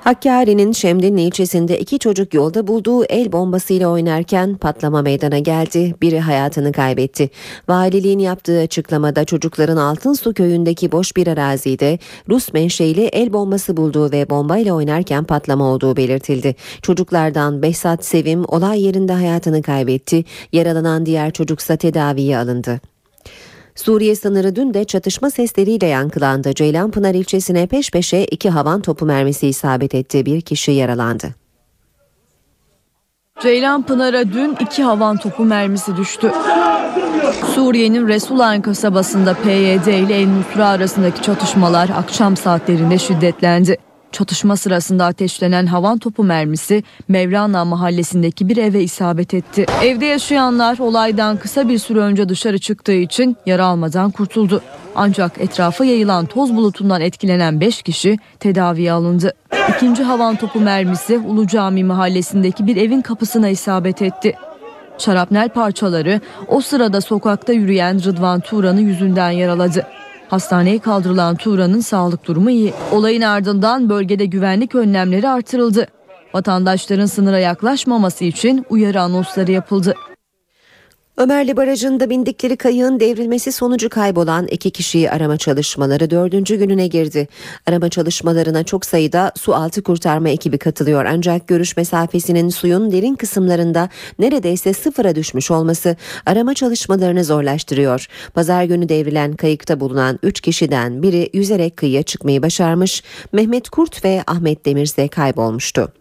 Hakkari'nin Şemdinli ilçesinde iki çocuk yolda bulduğu el bombasıyla oynarken patlama meydana geldi. Biri hayatını kaybetti. Valiliğin yaptığı açıklamada çocukların Altınsu köyündeki boş bir arazide Rus menşeili el bombası bulduğu ve bombayla oynarken patlama olduğu belirtildi. Çocuklardan Behzat Sevim olay yerinde hayatını kaybetti. Yaralanan diğer çocuksa tedaviye alındı. Suriye sınırı dün de çatışma sesleriyle yankılandı. Ceylanpınar ilçesine peş peşe iki havan topu mermisi isabet etti. Bir kişi yaralandı. Ceylanpınar'a dün iki havan topu mermisi düştü. Suriye'nin Resulayn kasabasında PYD ile El Nusra arasındaki çatışmalar akşam saatlerinde şiddetlendi. Çatışma sırasında ateşlenen havan topu mermisi Mevlana mahallesindeki bir eve isabet etti. Evde yaşayanlar olaydan kısa bir süre önce dışarı çıktığı için yara almadan kurtuldu. Ancak etrafa yayılan toz bulutundan etkilenen 5 kişi tedaviye alındı. İkinci havan topu mermisi Ulu Cami mahallesindeki bir evin kapısına isabet etti. Şarapnel parçaları o sırada sokakta yürüyen Rıdvan Turan'ı yüzünden yaraladı. Hastaneye kaldırılan Turan'ın sağlık durumu iyi. Olayın ardından bölgede güvenlik önlemleri artırıldı. Vatandaşların sınıra yaklaşmaması için uyarı anonsları yapıldı. Ömerli Barajı'nda bindikleri kayığın devrilmesi sonucu kaybolan iki kişiyi arama çalışmaları dördüncü gününe girdi. Arama çalışmalarına çok sayıda su altı kurtarma ekibi katılıyor ancak görüş mesafesinin suyun derin kısımlarında neredeyse sıfıra düşmüş olması arama çalışmalarını zorlaştırıyor. Pazar günü devrilen kayıkta bulunan üç kişiden biri yüzerek kıyıya çıkmayı başarmış, Mehmet Kurt ve Ahmet Demirse kaybolmuştu.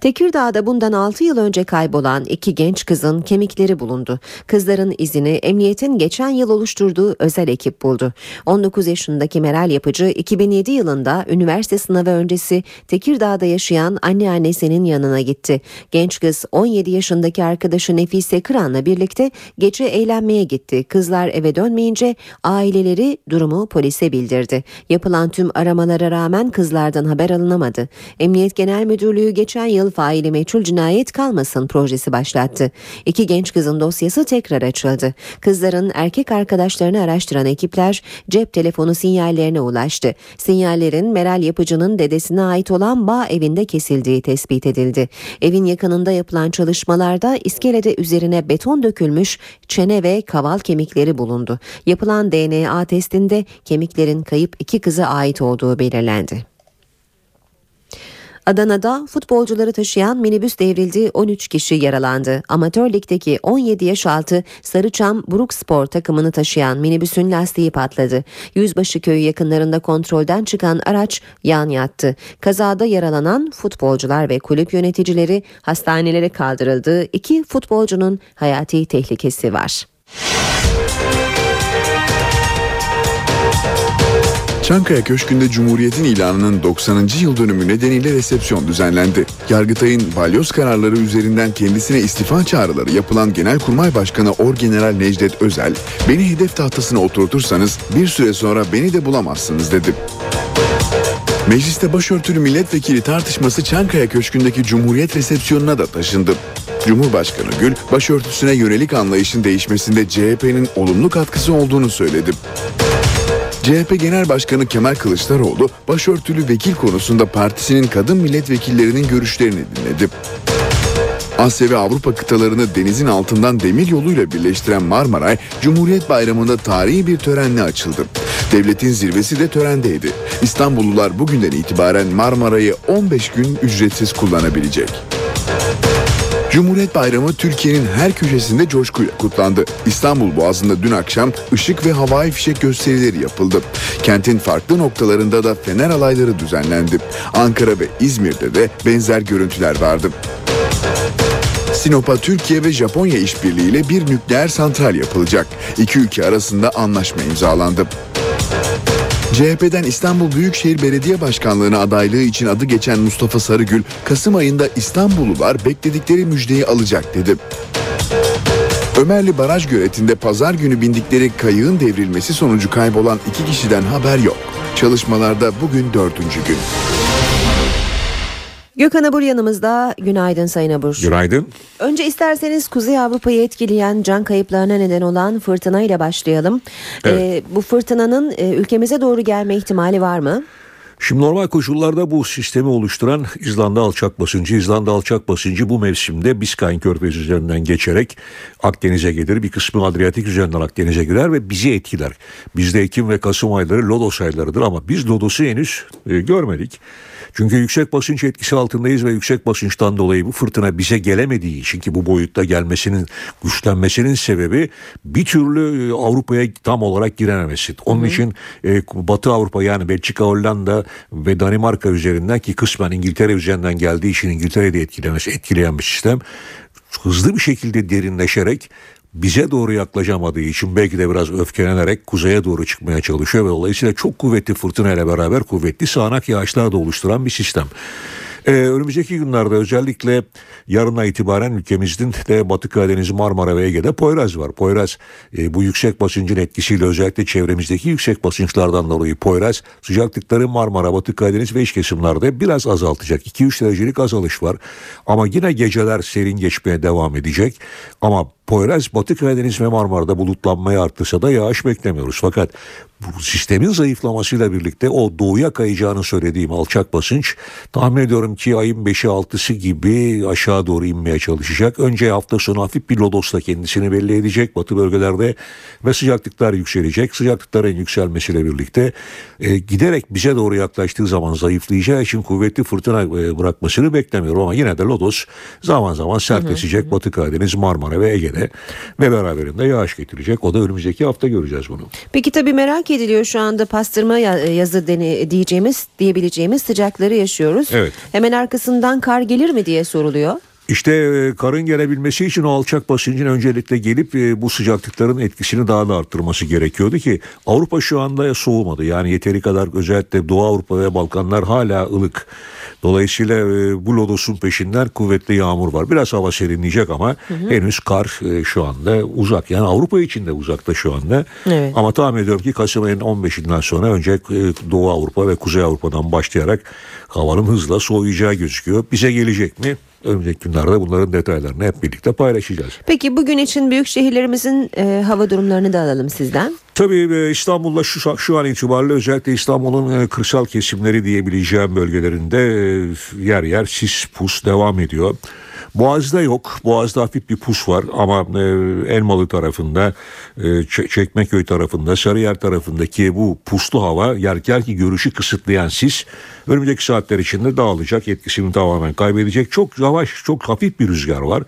Tekirdağ'da bundan 6 yıl önce kaybolan iki genç kızın kemikleri bulundu. Kızların izini emniyetin geçen yıl oluşturduğu özel ekip buldu. 19 yaşındaki Meral Yapıcı 2007 yılında üniversite sınavı öncesi Tekirdağ'da yaşayan anneannesinin yanına gitti. Genç kız 17 yaşındaki arkadaşı Nefise Kıran'la birlikte gece eğlenmeye gitti. Kızlar eve dönmeyince aileleri durumu polise bildirdi. Yapılan tüm aramalara rağmen kızlardan haber alınamadı. Emniyet Genel Müdürlüğü geçen yıl faili meçhul cinayet kalmasın projesi başlattı. İki genç kızın dosyası tekrar açıldı. Kızların erkek arkadaşlarını araştıran ekipler cep telefonu sinyallerine ulaştı. Sinyallerin Meral Yapıcı'nın dedesine ait olan bağ evinde kesildiği tespit edildi. Evin yakınında yapılan çalışmalarda iskelede üzerine beton dökülmüş çene ve kaval kemikleri bulundu. Yapılan DNA testinde kemiklerin kayıp iki kıza ait olduğu belirlendi. Adana'da futbolcuları taşıyan minibüs devrildi 13 kişi yaralandı. Amatör ligdeki 17 yaş altı Sarıçam Buruk Spor takımını taşıyan minibüsün lastiği patladı. Yüzbaşı köyü yakınlarında kontrolden çıkan araç yan yattı. Kazada yaralanan futbolcular ve kulüp yöneticileri hastanelere kaldırıldı. İki futbolcunun hayati tehlikesi var. Çankaya Köşkü'nde Cumhuriyet'in ilanının 90. yıl dönümü nedeniyle resepsiyon düzenlendi. Yargıtay'ın balyoz kararları üzerinden kendisine istifa çağrıları yapılan Genelkurmay Başkanı Orgeneral Necdet Özel, beni hedef tahtasına oturtursanız bir süre sonra beni de bulamazsınız dedi. Mecliste başörtülü milletvekili tartışması Çankaya Köşkü'ndeki Cumhuriyet resepsiyonuna da taşındı. Cumhurbaşkanı Gül, başörtüsüne yönelik anlayışın değişmesinde CHP'nin olumlu katkısı olduğunu söyledi. CHP Genel Başkanı Kemal Kılıçdaroğlu başörtülü vekil konusunda partisinin kadın milletvekillerinin görüşlerini dinledi. Asya ve Avrupa kıtalarını denizin altından demir yoluyla birleştiren Marmaray, Cumhuriyet Bayramı'nda tarihi bir törenle açıldı. Devletin zirvesi de törendeydi. İstanbullular bugünden itibaren Marmaray'ı 15 gün ücretsiz kullanabilecek. Cumhuriyet Bayramı Türkiye'nin her köşesinde coşkuyla kutlandı. İstanbul Boğazı'nda dün akşam ışık ve havai fişek gösterileri yapıldı. Kentin farklı noktalarında da fener alayları düzenlendi. Ankara ve İzmir'de de benzer görüntüler vardı. Sinop'a Türkiye ve Japonya işbirliğiyle bir nükleer santral yapılacak. İki ülke arasında anlaşma imzalandı. CHP'den İstanbul Büyükşehir Belediye Başkanlığı'na adaylığı için adı geçen Mustafa Sarıgül, Kasım ayında İstanbullular bekledikleri müjdeyi alacak dedi. Ömerli Baraj göletinde pazar günü bindikleri kayığın devrilmesi sonucu kaybolan iki kişiden haber yok. Çalışmalarda bugün dördüncü gün. Gökhan Abur yanımızda. Günaydın Sayın Abur. Günaydın. Önce isterseniz Kuzey Avrupa'yı etkileyen can kayıplarına neden olan fırtına ile başlayalım. Evet. Ee, bu fırtınanın e, ülkemize doğru gelme ihtimali var mı? Şimdi normal koşullarda bu sistemi oluşturan İzlanda alçak basıncı, İzlanda alçak basıncı bu mevsimde Biskay Körfezi üzerinden geçerek Akdeniz'e gelir. Bir kısmı Adriyatik üzerinden Akdeniz'e girer ve bizi etkiler. Bizde Ekim ve Kasım ayları Lodos aylarıdır ama biz Lodos'u henüz e, görmedik. Çünkü yüksek basınç etkisi altındayız ve yüksek basınçtan dolayı bu fırtına bize gelemediği için ki bu boyutta gelmesinin güçlenmesinin sebebi bir türlü e, Avrupa'ya tam olarak girememesi. Onun için e, Batı Avrupa yani Belçika, Hollanda ve Danimarka üzerinden ki kısmen İngiltere üzerinden geldiği için İngiltere'de etkilemesi, etkileyen bir sistem hızlı bir şekilde derinleşerek bize doğru yaklaşamadığı için belki de biraz öfkelenerek kuzeye doğru çıkmaya çalışıyor ve dolayısıyla çok kuvvetli fırtına ile beraber kuvvetli sağanak yağışlar da oluşturan bir sistem. Ee, önümüzdeki günlerde özellikle yarına itibaren ülkemizin de Batı Karadeniz, Marmara ve Ege'de Poyraz var. Poyraz e, bu yüksek basıncın etkisiyle özellikle çevremizdeki yüksek basınçlardan dolayı Poyraz sıcaklıkları Marmara, Batı Karadeniz ve iç kesimlerde biraz azaltacak. 2-3 derecelik azalış var. Ama yine geceler serin geçmeye devam edecek. Ama Poyraz Batı Karadeniz ve Marmara'da bulutlanmaya arttırsa da yağış beklemiyoruz. Fakat bu sistemin zayıflamasıyla birlikte o doğuya kayacağını söylediğim alçak basınç tahmin ediyorum ki ayın 5'i 6'sı gibi aşağı doğru inmeye çalışacak. Önce hafta sonu hafif bir lodosla kendisini belli edecek batı bölgelerde ve sıcaklıklar yükselecek. Sıcaklıkların yükselmesiyle birlikte e, giderek bize doğru yaklaştığı zaman zayıflayacağı için kuvvetli fırtına e, bırakmasını beklemiyorum ama yine de lodos zaman zaman sertleşecek Batı Karadeniz, Marmara ve Ege'de ve beraberinde yağış getirecek. O da önümüzdeki hafta göreceğiz bunu. Peki tabii merak ediliyor şu anda pastırma ya- yazı dene, diyeceğimiz diyebileceğimiz sıcakları yaşıyoruz. Evet. Hemen arkasından kar gelir mi diye soruluyor. İşte e, karın gelebilmesi için o alçak basıncın öncelikle gelip e, bu sıcaklıkların etkisini daha da arttırması gerekiyordu ki Avrupa şu anda soğumadı. Yani yeteri kadar özellikle Doğu Avrupa ve Balkanlar hala ılık. Dolayısıyla e, bu lodosun peşinden kuvvetli yağmur var. Biraz hava serinleyecek ama Hı hı. henüz kar şu anda uzak. Yani Avrupa için de uzakta şu anda. Evet. Ama tahmin ediyorum ki Kasım ayının 15'inden sonra önce Doğu Avrupa ve Kuzey Avrupa'dan başlayarak havanın hızla soğuyacağı gözüküyor. Bize gelecek mi? Önümüzdeki günlerde bunların detaylarını hep birlikte paylaşacağız. Peki bugün için büyük şehirlerimizin e, hava durumlarını da alalım sizden. Tabii e, İstanbul'da şu, şu an itibariyle özellikle İstanbul'un e, kırsal kesimleri diyebileceğim bölgelerinde e, yer yer sis pus devam ediyor. Boğaz'da yok. Boğaz'da hafif bir pus var ama e, Elmalı tarafında, e, Çekmeköy tarafında, Sarıyer tarafındaki bu puslu hava yer yer ki görüşü kısıtlayan sis önümüzdeki saatler içinde dağılacak, etkisini tamamen kaybedecek. Çok yavaş, çok hafif bir rüzgar var.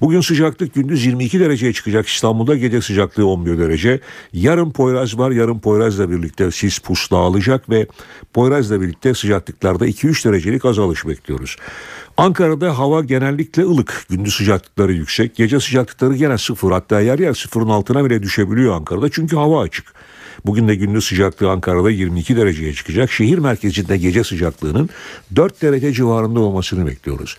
Bugün sıcaklık gündüz 22 dereceye çıkacak İstanbul'da, gece sıcaklığı 11 derece. Yarın Poyraz var, yarın Poyraz'la birlikte sis pus dağılacak ve Poyraz'la birlikte sıcaklıklarda 2-3 derecelik azalış bekliyoruz. Ankara'da hava genellikle ılık. Gündüz sıcaklıkları yüksek. Gece sıcaklıkları gene sıfır. Hatta yer yer sıfırın altına bile düşebiliyor Ankara'da. Çünkü hava açık. Bugün de gündüz sıcaklığı Ankara'da 22 dereceye çıkacak. Şehir merkezinde gece sıcaklığının 4 derece civarında olmasını bekliyoruz.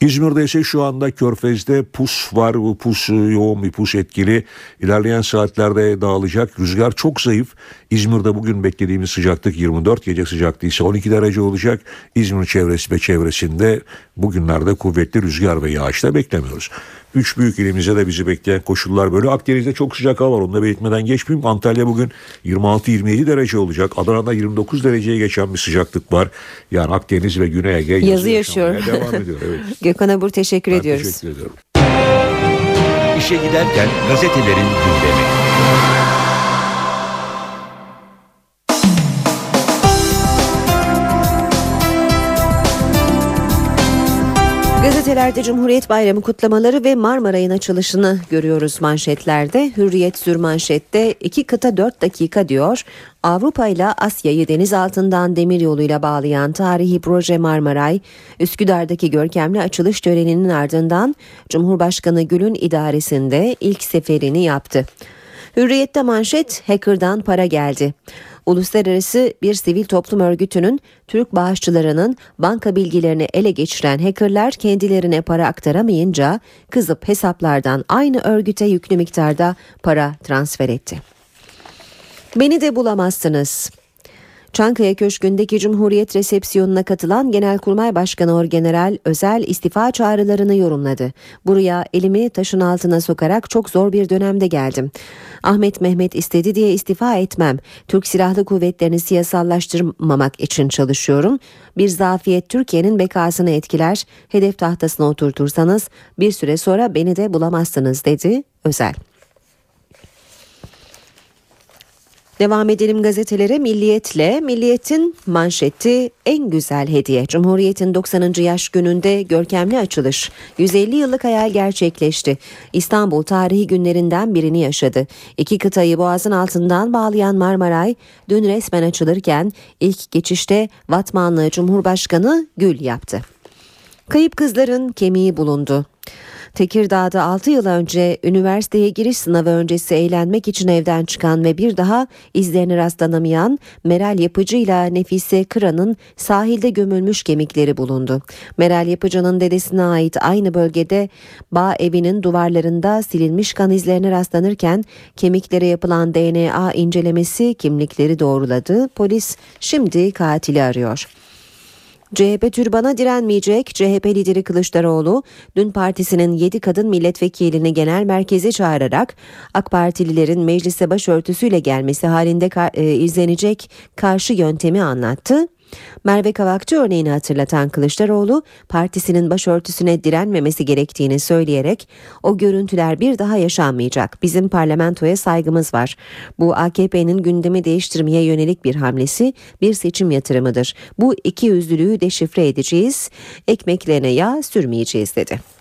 İzmir'de ise şu anda Körfez'de pus var. Bu pus yoğun bir pus etkili. İlerleyen saatlerde dağılacak. Rüzgar çok zayıf. İzmir'de bugün beklediğimiz sıcaklık 24 gece sıcaklığı ise 12 derece olacak. İzmir çevresi ve çevresinde bugünlerde kuvvetli rüzgar ve yağış da beklemiyoruz. Üç büyük ilimize de bizi bekleyen koşullar böyle. Akdeniz'de çok sıcak hava var. Onu da belirtmeden geçmeyeyim. Antalya bugün 26-27 derece olacak. Adana'da 29 dereceye geçen bir sıcaklık var. Yani Akdeniz ve Güney Ege yazı, yazı yaşıyor. Devam ediyor. Evet. *laughs* Gökhan Abur teşekkür ben ediyoruz. Teşekkür ediyorum. İşe giderken gazetelerin gündemi. Gazetelerde Cumhuriyet Bayramı kutlamaları ve Marmaray'ın açılışını görüyoruz manşetlerde. Hürriyet sür manşette 2 kıta 4 dakika diyor. Avrupa ile Asya'yı deniz altından demir yoluyla bağlayan tarihi proje Marmaray, Üsküdar'daki görkemli açılış töreninin ardından Cumhurbaşkanı Gül'ün idaresinde ilk seferini yaptı. Hürriyette manşet hacker'dan para geldi. Uluslararası bir sivil toplum örgütünün Türk bağışçılarının banka bilgilerini ele geçiren hackerlar kendilerine para aktaramayınca kızıp hesaplardan aynı örgüte yüklü miktarda para transfer etti. Beni de bulamazsınız. Çankaya Köşkü'ndeki Cumhuriyet resepsiyonuna katılan Genelkurmay Başkanı Orgeneral özel istifa çağrılarını yorumladı. Buraya elimi taşın altına sokarak çok zor bir dönemde geldim. Ahmet Mehmet istedi diye istifa etmem. Türk Silahlı Kuvvetleri'ni siyasallaştırmamak için çalışıyorum. Bir zafiyet Türkiye'nin bekasını etkiler. Hedef tahtasına oturtursanız bir süre sonra beni de bulamazsınız dedi Özel. Devam edelim gazetelere Milliyet'le. Milliyet'in manşeti en güzel hediye. Cumhuriyet'in 90. yaş gününde görkemli açılış. 150 yıllık hayal gerçekleşti. İstanbul tarihi günlerinden birini yaşadı. İki kıtayı boğazın altından bağlayan Marmaray dün resmen açılırken ilk geçişte Vatmanlı Cumhurbaşkanı Gül yaptı. Kayıp kızların kemiği bulundu. Tekirdağ'da 6 yıl önce üniversiteye giriş sınavı öncesi eğlenmek için evden çıkan ve bir daha izlerine rastlanamayan Meral Yapıcı ile Nefise Kıran'ın sahilde gömülmüş kemikleri bulundu. Meral Yapıcı'nın dedesine ait aynı bölgede bağ evinin duvarlarında silinmiş kan izlerine rastlanırken kemiklere yapılan DNA incelemesi kimlikleri doğruladı. Polis şimdi katili arıyor. CHP türbana direnmeyecek. CHP lideri Kılıçdaroğlu dün partisinin 7 kadın milletvekilini genel merkeze çağırarak AK Partililerin meclise başörtüsüyle gelmesi halinde e, izlenecek karşı yöntemi anlattı. Merve Kavakçı örneğini hatırlatan Kılıçdaroğlu partisinin başörtüsüne direnmemesi gerektiğini söyleyerek o görüntüler bir daha yaşanmayacak. Bizim parlamentoya saygımız var. Bu AKP'nin gündemi değiştirmeye yönelik bir hamlesi bir seçim yatırımıdır. Bu iki yüzlülüğü deşifre edeceğiz. Ekmeklerine yağ sürmeyeceğiz dedi.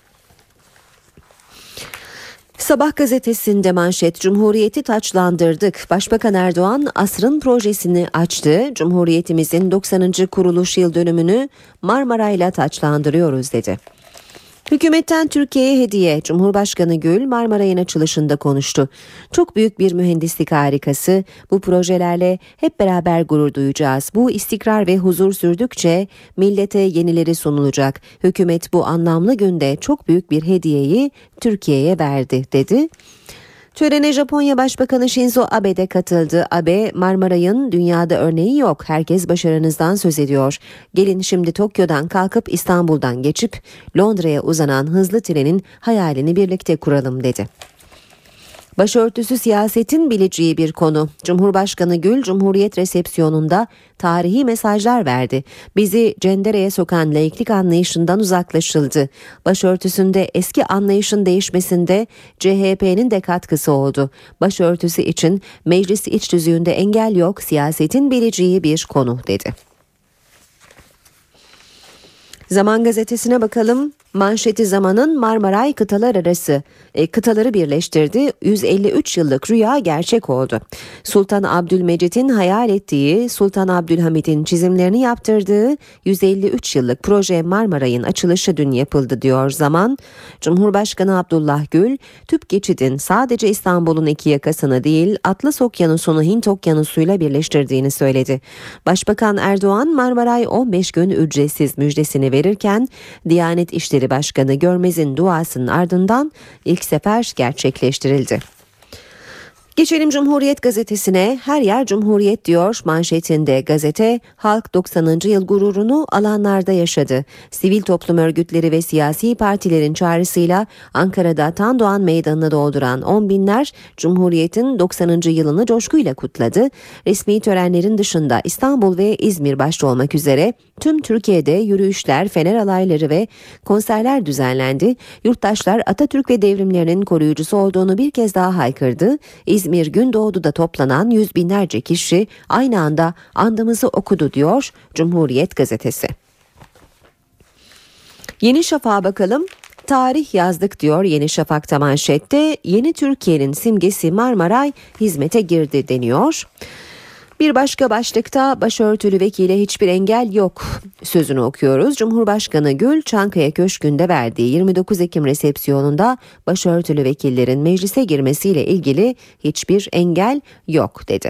Sabah gazetesinde manşet Cumhuriyeti taçlandırdık. Başbakan Erdoğan asrın projesini açtı. Cumhuriyetimizin 90. kuruluş yıl dönümünü Marmaray'la taçlandırıyoruz dedi. Hükümetten Türkiye'ye hediye. Cumhurbaşkanı Gül Marmaray'ın açılışında konuştu. Çok büyük bir mühendislik harikası. Bu projelerle hep beraber gurur duyacağız. Bu istikrar ve huzur sürdükçe millete yenileri sunulacak. Hükümet bu anlamlı günde çok büyük bir hediyeyi Türkiye'ye verdi dedi. Törene Japonya Başbakanı Shinzo Abe de katıldı. Abe, Marmaray'ın dünyada örneği yok. Herkes başarınızdan söz ediyor. Gelin şimdi Tokyo'dan kalkıp İstanbul'dan geçip Londra'ya uzanan hızlı trenin hayalini birlikte kuralım dedi. Başörtüsü siyasetin bileceği bir konu. Cumhurbaşkanı Gül Cumhuriyet resepsiyonunda tarihi mesajlar verdi. Bizi cendereye sokan laiklik anlayışından uzaklaşıldı. Başörtüsünde eski anlayışın değişmesinde CHP'nin de katkısı oldu. Başörtüsü için meclis iç düzüğünde engel yok, siyasetin bileceği bir konu dedi. Zaman gazetesine bakalım. Manşeti zamanın Marmaray kıtalar arası e, kıtaları birleştirdi. 153 yıllık rüya gerçek oldu. Sultan Abdülmecit'in hayal ettiği, Sultan Abdülhamid'in çizimlerini yaptırdığı 153 yıllık proje Marmaray'ın açılışı dün yapıldı diyor zaman. Cumhurbaşkanı Abdullah Gül, tüp geçidin sadece İstanbul'un iki yakasını değil Atlas Okyanusu'nu Hint Okyanusu'yla birleştirdiğini söyledi. Başbakan Erdoğan Marmaray 15 gün ücretsiz müjdesini verirken Diyanet İşleri Başkanı Görmez'in duasının ardından ilk sefer gerçekleştirildi. Geçelim Cumhuriyet gazetesine. Her yer Cumhuriyet diyor manşetinde gazete. Halk 90. yıl gururunu alanlarda yaşadı. Sivil toplum örgütleri ve siyasi partilerin çağrısıyla Ankara'da Tandoğan Meydanı'nı dolduran on binler Cumhuriyet'in 90. yılını coşkuyla kutladı. Resmi törenlerin dışında İstanbul ve İzmir başta olmak üzere tüm Türkiye'de yürüyüşler, fener alayları ve konserler düzenlendi. Yurttaşlar Atatürk ve devrimlerinin koruyucusu olduğunu bir kez daha haykırdı. İzmir Gündoğdu'da toplanan yüz binlerce kişi aynı anda andımızı okudu diyor Cumhuriyet gazetesi. Yeni Şafak'a bakalım. Tarih yazdık diyor Yeni Şafak'ta manşette. Yeni Türkiye'nin simgesi Marmaray hizmete girdi deniyor. Bir başka başlıkta başörtülü vekile hiçbir engel yok sözünü okuyoruz. Cumhurbaşkanı Gül Çankaya Köşkü'nde verdiği 29 Ekim resepsiyonunda başörtülü vekillerin meclise girmesiyle ilgili hiçbir engel yok dedi.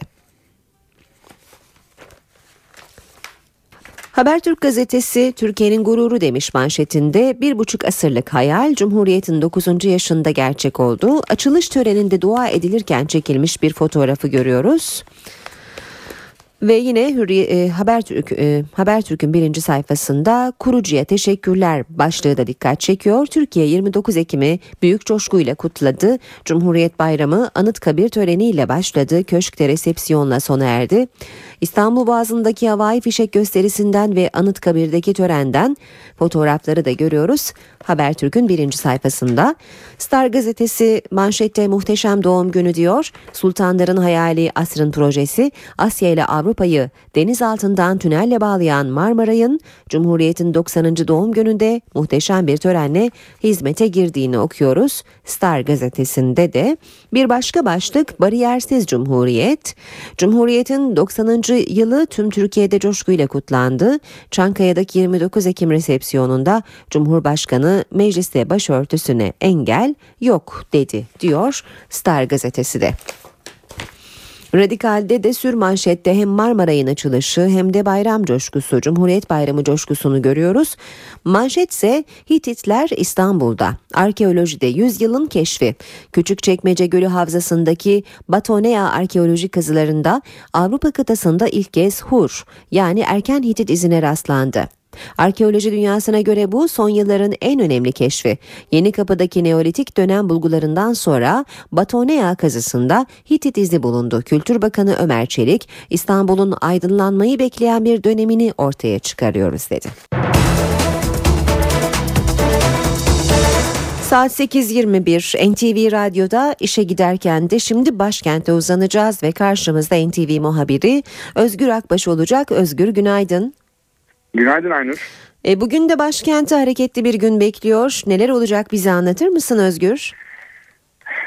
Habertürk gazetesi Türkiye'nin gururu demiş manşetinde bir buçuk asırlık hayal Cumhuriyet'in 9. yaşında gerçek oldu. Açılış töreninde dua edilirken çekilmiş bir fotoğrafı görüyoruz. Ve yine Hürriye, e, Habertürk e, Habertürk'ün birinci sayfasında kurucuya teşekkürler başlığı da dikkat çekiyor. Türkiye 29 Ekim'i büyük coşkuyla kutladı. Cumhuriyet Bayramı Anıtkabir töreniyle başladı. Köşkte resepsiyonla sona erdi. İstanbul Boğazı'ndaki havai fişek gösterisinden ve Anıtkabir'deki törenden fotoğrafları da görüyoruz. Habertürk'ün birinci sayfasında. Star gazetesi manşette muhteşem doğum günü diyor. Sultanların hayali asrın projesi Asya ile Avrupa'yı deniz altından tünelle bağlayan Marmaray'ın Cumhuriyet'in 90. doğum gününde muhteşem bir törenle hizmete girdiğini okuyoruz. Star gazetesinde de bir başka başlık bariyersiz Cumhuriyet. Cumhuriyet'in 90. yılı tüm Türkiye'de coşkuyla kutlandı. Çankaya'daki 29 Ekim resepsiyonunda Cumhurbaşkanı mecliste başörtüsüne engel yok dedi diyor Star gazetesi de. Radikal'de de sür manşette hem Marmaray'ın açılışı hem de bayram coşkusu, Cumhuriyet Bayramı coşkusunu görüyoruz. Manşet ise Hititler İstanbul'da. Arkeolojide 100 yılın keşfi. Küçükçekmece Gölü Havzası'ndaki Batonea arkeolojik kazılarında Avrupa kıtasında ilk kez Hur yani erken Hitit izine rastlandı. Arkeoloji dünyasına göre bu son yılların en önemli keşfi. Yeni Kapı'daki Neolitik dönem bulgularından sonra Batonea kazısında Hitit izi bulundu. Kültür Bakanı Ömer Çelik, İstanbul'un aydınlanmayı bekleyen bir dönemini ortaya çıkarıyoruz dedi. Saat 8.21 NTV Radyo'da işe giderken de şimdi başkente uzanacağız ve karşımızda NTV muhabiri Özgür Akbaş olacak. Özgür günaydın. Günaydın Aynur. E, bugün de başkenti hareketli bir gün bekliyor. Neler olacak bize anlatır mısın Özgür?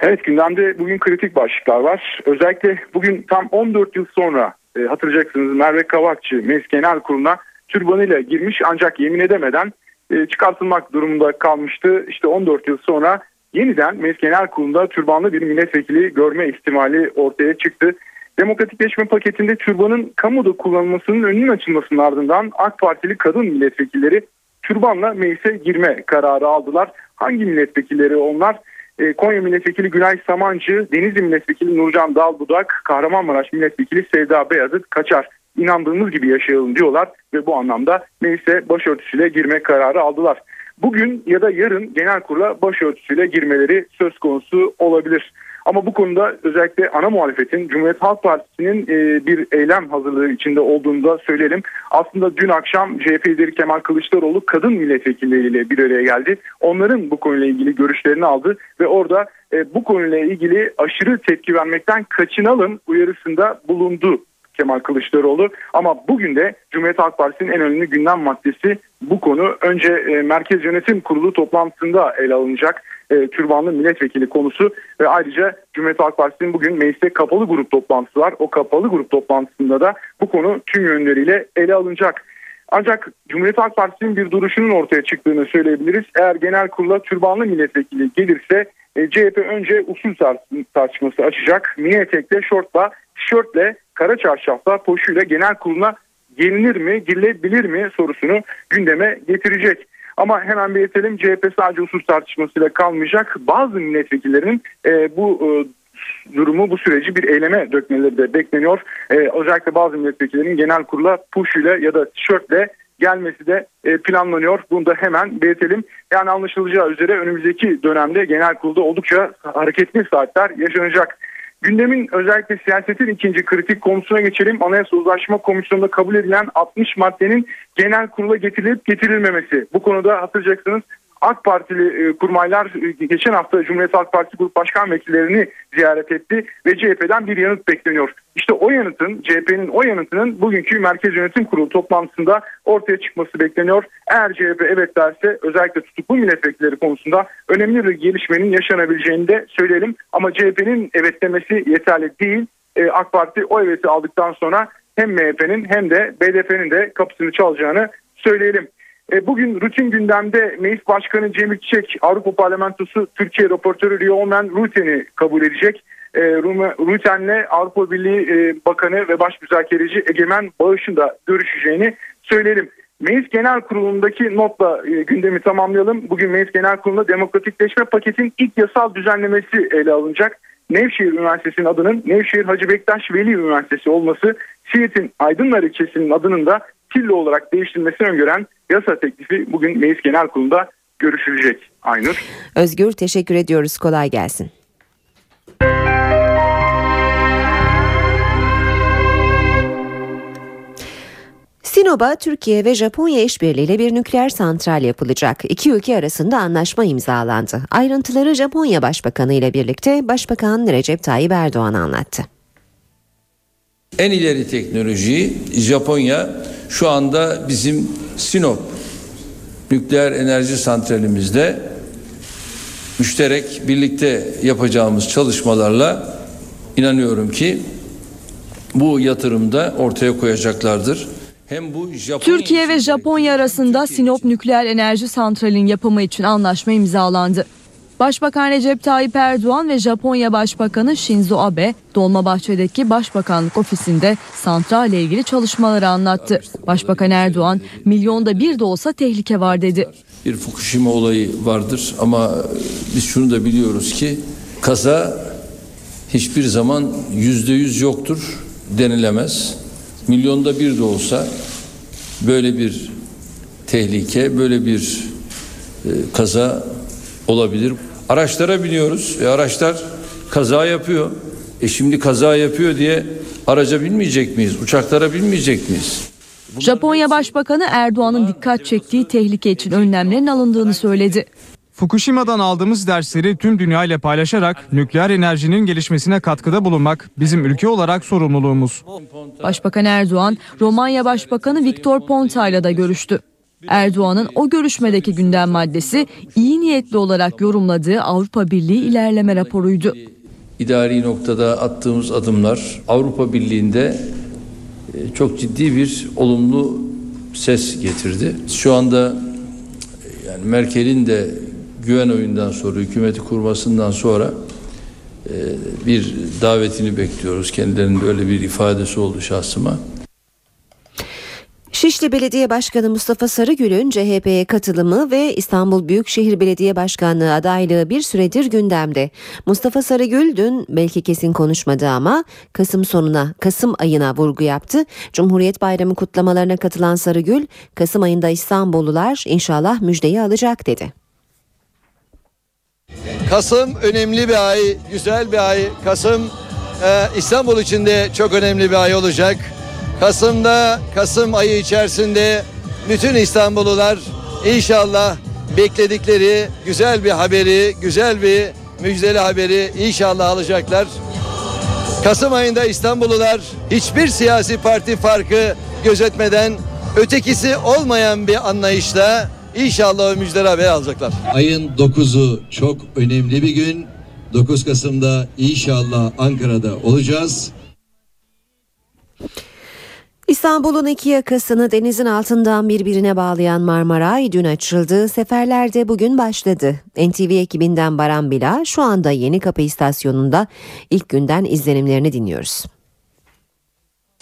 Evet gündemde bugün kritik başlıklar var. Özellikle bugün tam 14 yıl sonra e, hatırlayacaksınız Merve Kavakçı Meclis Genel Kurulu'na türbanıyla girmiş ancak yemin edemeden e, çıkartılmak durumunda kalmıştı. İşte 14 yıl sonra yeniden Meclis Genel Kurulu'nda türbanlı bir milletvekili görme ihtimali ortaya çıktı. Demokratikleşme paketinde türbanın kamuda kullanılmasının önünün açılmasının ardından AK Partili kadın milletvekilleri türbanla meclise girme kararı aldılar. Hangi milletvekilleri onlar? Ee, Konya Milletvekili Günay Samancı, Denizli Milletvekili Nurcan Dalbudak, Kahramanmaraş Milletvekili Sevda Beyazıt Kaçar. İnandığımız gibi yaşayalım diyorlar ve bu anlamda meclise başörtüsüyle girme kararı aldılar. Bugün ya da yarın genel kurula başörtüsüyle girmeleri söz konusu olabilir. Ama bu konuda özellikle ana muhalefetin Cumhuriyet Halk Partisi'nin e, bir eylem hazırlığı içinde olduğunu da söyleyelim. Aslında dün akşam CHP lideri Kemal Kılıçdaroğlu kadın milletvekilleriyle bir araya geldi. Onların bu konuyla ilgili görüşlerini aldı ve orada e, bu konuyla ilgili aşırı tepki vermekten kaçınalım uyarısında bulundu Kemal Kılıçdaroğlu. Ama bugün de Cumhuriyet Halk Partisi'nin en önemli gündem maddesi bu konu. Önce e, Merkez Yönetim Kurulu toplantısında ele alınacak e, türbanlı milletvekili konusu ve ayrıca Cumhuriyet Halk Partisi'nin bugün mecliste kapalı grup toplantısı var. O kapalı grup toplantısında da bu konu tüm yönleriyle ele alınacak. Ancak Cumhuriyet Halk Partisi'nin bir duruşunun ortaya çıktığını söyleyebiliriz. Eğer genel kurula türbanlı milletvekili gelirse e, CHP önce usul tartışması açacak. Mini etekle, şortla, tişörtle, kara çarşafla, poşuyla genel kuruluna gelinir mi, girilebilir mi sorusunu gündeme getirecek. Ama hemen belirtelim CHP sadece usul tartışmasıyla kalmayacak. Bazı milletvekillerinin e, bu e, durumu bu süreci bir eyleme dökmeleri de bekleniyor. E, özellikle bazı milletvekillerinin genel kurula puşuyla ya da tişörtle gelmesi de e, planlanıyor. Bunu da hemen belirtelim. Yani anlaşılacağı üzere önümüzdeki dönemde genel kurulda oldukça hareketli saatler yaşanacak. Gündemin özellikle siyasetin ikinci kritik konusuna geçelim. Anayasa Uzlaşma Komisyonu'nda kabul edilen 60 maddenin genel kurula getirilip getirilmemesi. Bu konuda hatırlayacaksınız AK Partili e, kurmaylar e, geçen hafta Cumhuriyet Halk Partisi Grup Başkan Vekillerini ziyaret etti ve CHP'den bir yanıt bekleniyor. İşte o yanıtın CHP'nin o yanıtının bugünkü Merkez Yönetim Kurulu toplantısında ortaya çıkması bekleniyor. Eğer CHP evet derse özellikle tutuklu milletvekilleri konusunda önemli bir gelişmenin yaşanabileceğini de söyleyelim. Ama CHP'nin evet demesi yeterli değil. E, AK Parti o eveti aldıktan sonra hem MHP'nin hem de BDP'nin de kapısını çalacağını söyleyelim. E, bugün rutin gündemde Meclis Başkanı Cemil Çiçek Avrupa Parlamentosu Türkiye raportörü Riomen Ruten'i kabul edecek. E, Ruten'le Avrupa Birliği e, Bakanı ve Baş Müzakereci Egemen Bağış'ın da görüşeceğini söyleyelim. Meclis Genel Kurulu'ndaki notla gündemi tamamlayalım. Bugün Meclis Genel Kurulu'nda demokratikleşme paketin ilk yasal düzenlemesi ele alınacak. Nevşehir Üniversitesi'nin adının Nevşehir Hacı Bektaş Veli Üniversitesi olması, Siirt'in Aydınlar ilçesinin adının da Tillo olarak değiştirilmesini öngören yasa teklifi bugün Meclis Genel Kurulu'nda görüşülecek Aynur. Özgür teşekkür ediyoruz. Kolay gelsin. Sinop'a Türkiye ve Japonya işbirliğiyle bir nükleer santral yapılacak. İki ülke arasında anlaşma imzalandı. Ayrıntıları Japonya Başbakanı ile birlikte Başbakan Recep Tayyip Erdoğan anlattı. En ileri teknolojiyi Japonya şu anda bizim Sinop nükleer enerji santralimizde müşterek birlikte yapacağımız çalışmalarla inanıyorum ki bu yatırımda ortaya koyacaklardır. Hem bu Japonya Türkiye ve Japonya arasında Sinop nükleer enerji santralinin yapımı için anlaşma imzalandı. Başbakan Recep Tayyip Erdoğan ve Japonya Başbakanı Shinzo Abe Dolmabahçe'deki Başbakanlık ofisinde santral ile ilgili çalışmaları anlattı. Başbakan Erdoğan milyonda bir de olsa tehlike var dedi. Bir Fukushima olayı vardır ama biz şunu da biliyoruz ki kaza hiçbir zaman yüzde yüz yoktur denilemez. Milyonda bir de olsa böyle bir tehlike, böyle bir e, kaza olabilir. Araçlara biniyoruz ve araçlar kaza yapıyor. E şimdi kaza yapıyor diye araca binmeyecek miyiz? Uçaklara binmeyecek miyiz? Japonya Başbakanı Erdoğan'ın dikkat çektiği tehlike için önlemlerin alındığını söyledi. Fukushima'dan aldığımız dersleri tüm dünya ile paylaşarak nükleer enerjinin gelişmesine katkıda bulunmak bizim ülke olarak sorumluluğumuz. Başbakan Erdoğan, Romanya Başbakanı Viktor Ponta ile de görüştü. Erdoğan'ın o görüşmedeki gündem maddesi iyi niyetli olarak yorumladığı Avrupa Birliği ilerleme raporuydu. İdari noktada attığımız adımlar Avrupa Birliği'nde e, çok ciddi bir olumlu ses getirdi. Şu anda e, yani Merkel'in de güven oyundan sonra hükümeti kurmasından sonra e, bir davetini bekliyoruz. Kendilerinin böyle bir ifadesi oldu şahsıma. Şişli Belediye Başkanı Mustafa Sarıgül'ün CHP'ye katılımı ve İstanbul Büyükşehir Belediye Başkanlığı adaylığı bir süredir gündemde. Mustafa Sarıgül dün belki kesin konuşmadı ama Kasım sonuna, Kasım ayına vurgu yaptı. Cumhuriyet Bayramı kutlamalarına katılan Sarıgül, Kasım ayında İstanbullular inşallah müjdeyi alacak dedi. Kasım önemli bir ay, güzel bir ay. Kasım e, İstanbul için de çok önemli bir ay olacak. Kasım'da, Kasım ayı içerisinde bütün İstanbullular inşallah bekledikleri güzel bir haberi, güzel bir müjdeli haberi inşallah alacaklar. Kasım ayında İstanbullular hiçbir siyasi parti farkı gözetmeden ötekisi olmayan bir anlayışla inşallah o müjdeleri haber alacaklar. Ayın 9'u çok önemli bir gün. 9 Kasım'da inşallah Ankara'da olacağız. İstanbul'un iki yakasını denizin altından birbirine bağlayan Marmaray dün açıldı. Seferler de bugün başladı. NTV ekibinden Baran Bila şu anda Yeni Kapı istasyonunda ilk günden izlenimlerini dinliyoruz.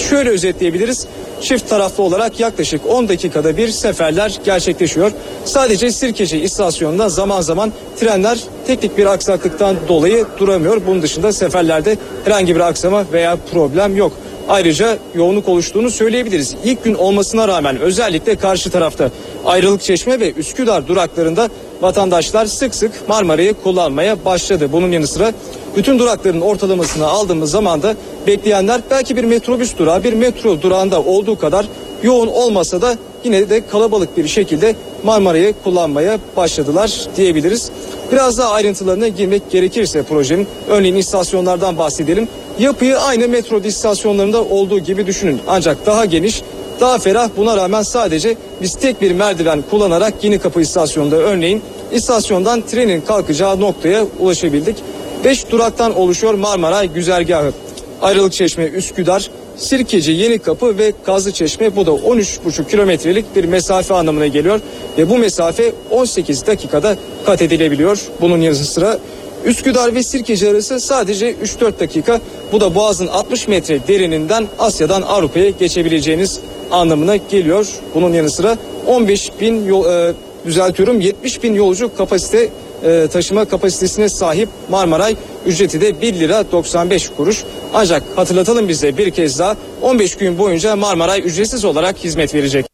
Şöyle özetleyebiliriz. Çift taraflı olarak yaklaşık 10 dakikada bir seferler gerçekleşiyor. Sadece Sirkeci istasyonunda zaman zaman trenler teknik bir aksaklıktan dolayı duramıyor. Bunun dışında seferlerde herhangi bir aksama veya problem yok. Ayrıca yoğunluk oluştuğunu söyleyebiliriz. İlk gün olmasına rağmen özellikle karşı tarafta Ayrılık Çeşme ve Üsküdar duraklarında vatandaşlar sık sık Marmara'yı kullanmaya başladı. Bunun yanı sıra bütün durakların ortalamasını aldığımız zaman da bekleyenler belki bir metrobüs durağı bir metro durağında olduğu kadar yoğun olmasa da yine de kalabalık bir şekilde Marmara'yı kullanmaya başladılar diyebiliriz. Biraz daha ayrıntılarına girmek gerekirse projenin örneğin istasyonlardan bahsedelim. Yapıyı aynı metro istasyonlarında olduğu gibi düşünün. Ancak daha geniş, daha ferah buna rağmen sadece biz tek bir merdiven kullanarak Yeni Kapı istasyonunda örneğin istasyondan trenin kalkacağı noktaya ulaşabildik. 5 duraktan oluşuyor Marmara güzergahı. Ayrılık Çeşme, Üsküdar, Sirkeci, Yeni Kapı ve Kazlı Çeşme bu da 13,5 kilometrelik bir mesafe anlamına geliyor. Ve bu mesafe 18 dakikada kat edilebiliyor. Bunun yanı sıra Üsküdar ve Sirkeci arası sadece 3-4 dakika. Bu da Boğaz'ın 60 metre derininden Asya'dan Avrupa'ya geçebileceğiniz anlamına geliyor. Bunun yanı sıra 15 bin yol, e, düzeltiyorum 70 bin yolcu kapasite e, taşıma kapasitesine sahip Marmaray ücreti de 1 lira 95 kuruş. Ancak hatırlatalım bize bir kez daha 15 gün boyunca Marmaray ücretsiz olarak hizmet verecek.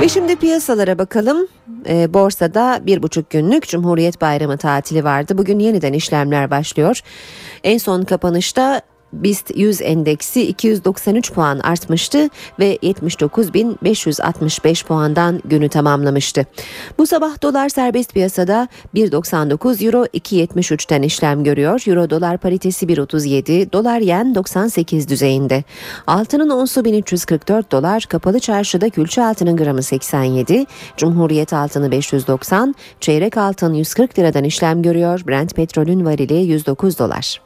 Ve şimdi piyasalara bakalım. E, borsada bir buçuk günlük Cumhuriyet Bayramı tatili vardı. Bugün yeniden işlemler başlıyor. En son kapanışta BIST 100 endeksi 293 puan artmıştı ve 79.565 puandan günü tamamlamıştı. Bu sabah dolar serbest piyasada 1.99 euro 2.73'ten işlem görüyor. Euro dolar paritesi 1.37, dolar yen 98 düzeyinde. Altının onsu 1344 dolar, kapalı çarşıda külçe altının gramı 87, Cumhuriyet altını 590, çeyrek altın 140 liradan işlem görüyor. Brent petrolün varili 109 dolar.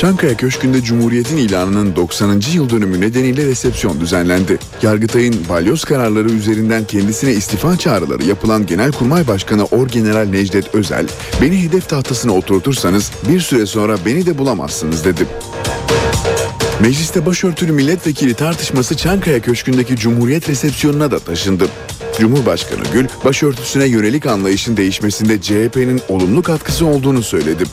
Çankaya Köşkü'nde Cumhuriyet'in ilanının 90. yıl dönümü nedeniyle resepsiyon düzenlendi. Yargıtay'ın balyoz kararları üzerinden kendisine istifa çağrıları yapılan Genelkurmay Başkanı Orgeneral Necdet Özel, beni hedef tahtasına oturtursanız bir süre sonra beni de bulamazsınız dedi. Mecliste başörtülü milletvekili tartışması Çankaya Köşkü'ndeki Cumhuriyet resepsiyonuna da taşındı. Cumhurbaşkanı Gül, başörtüsüne yönelik anlayışın değişmesinde CHP'nin olumlu katkısı olduğunu söyledi.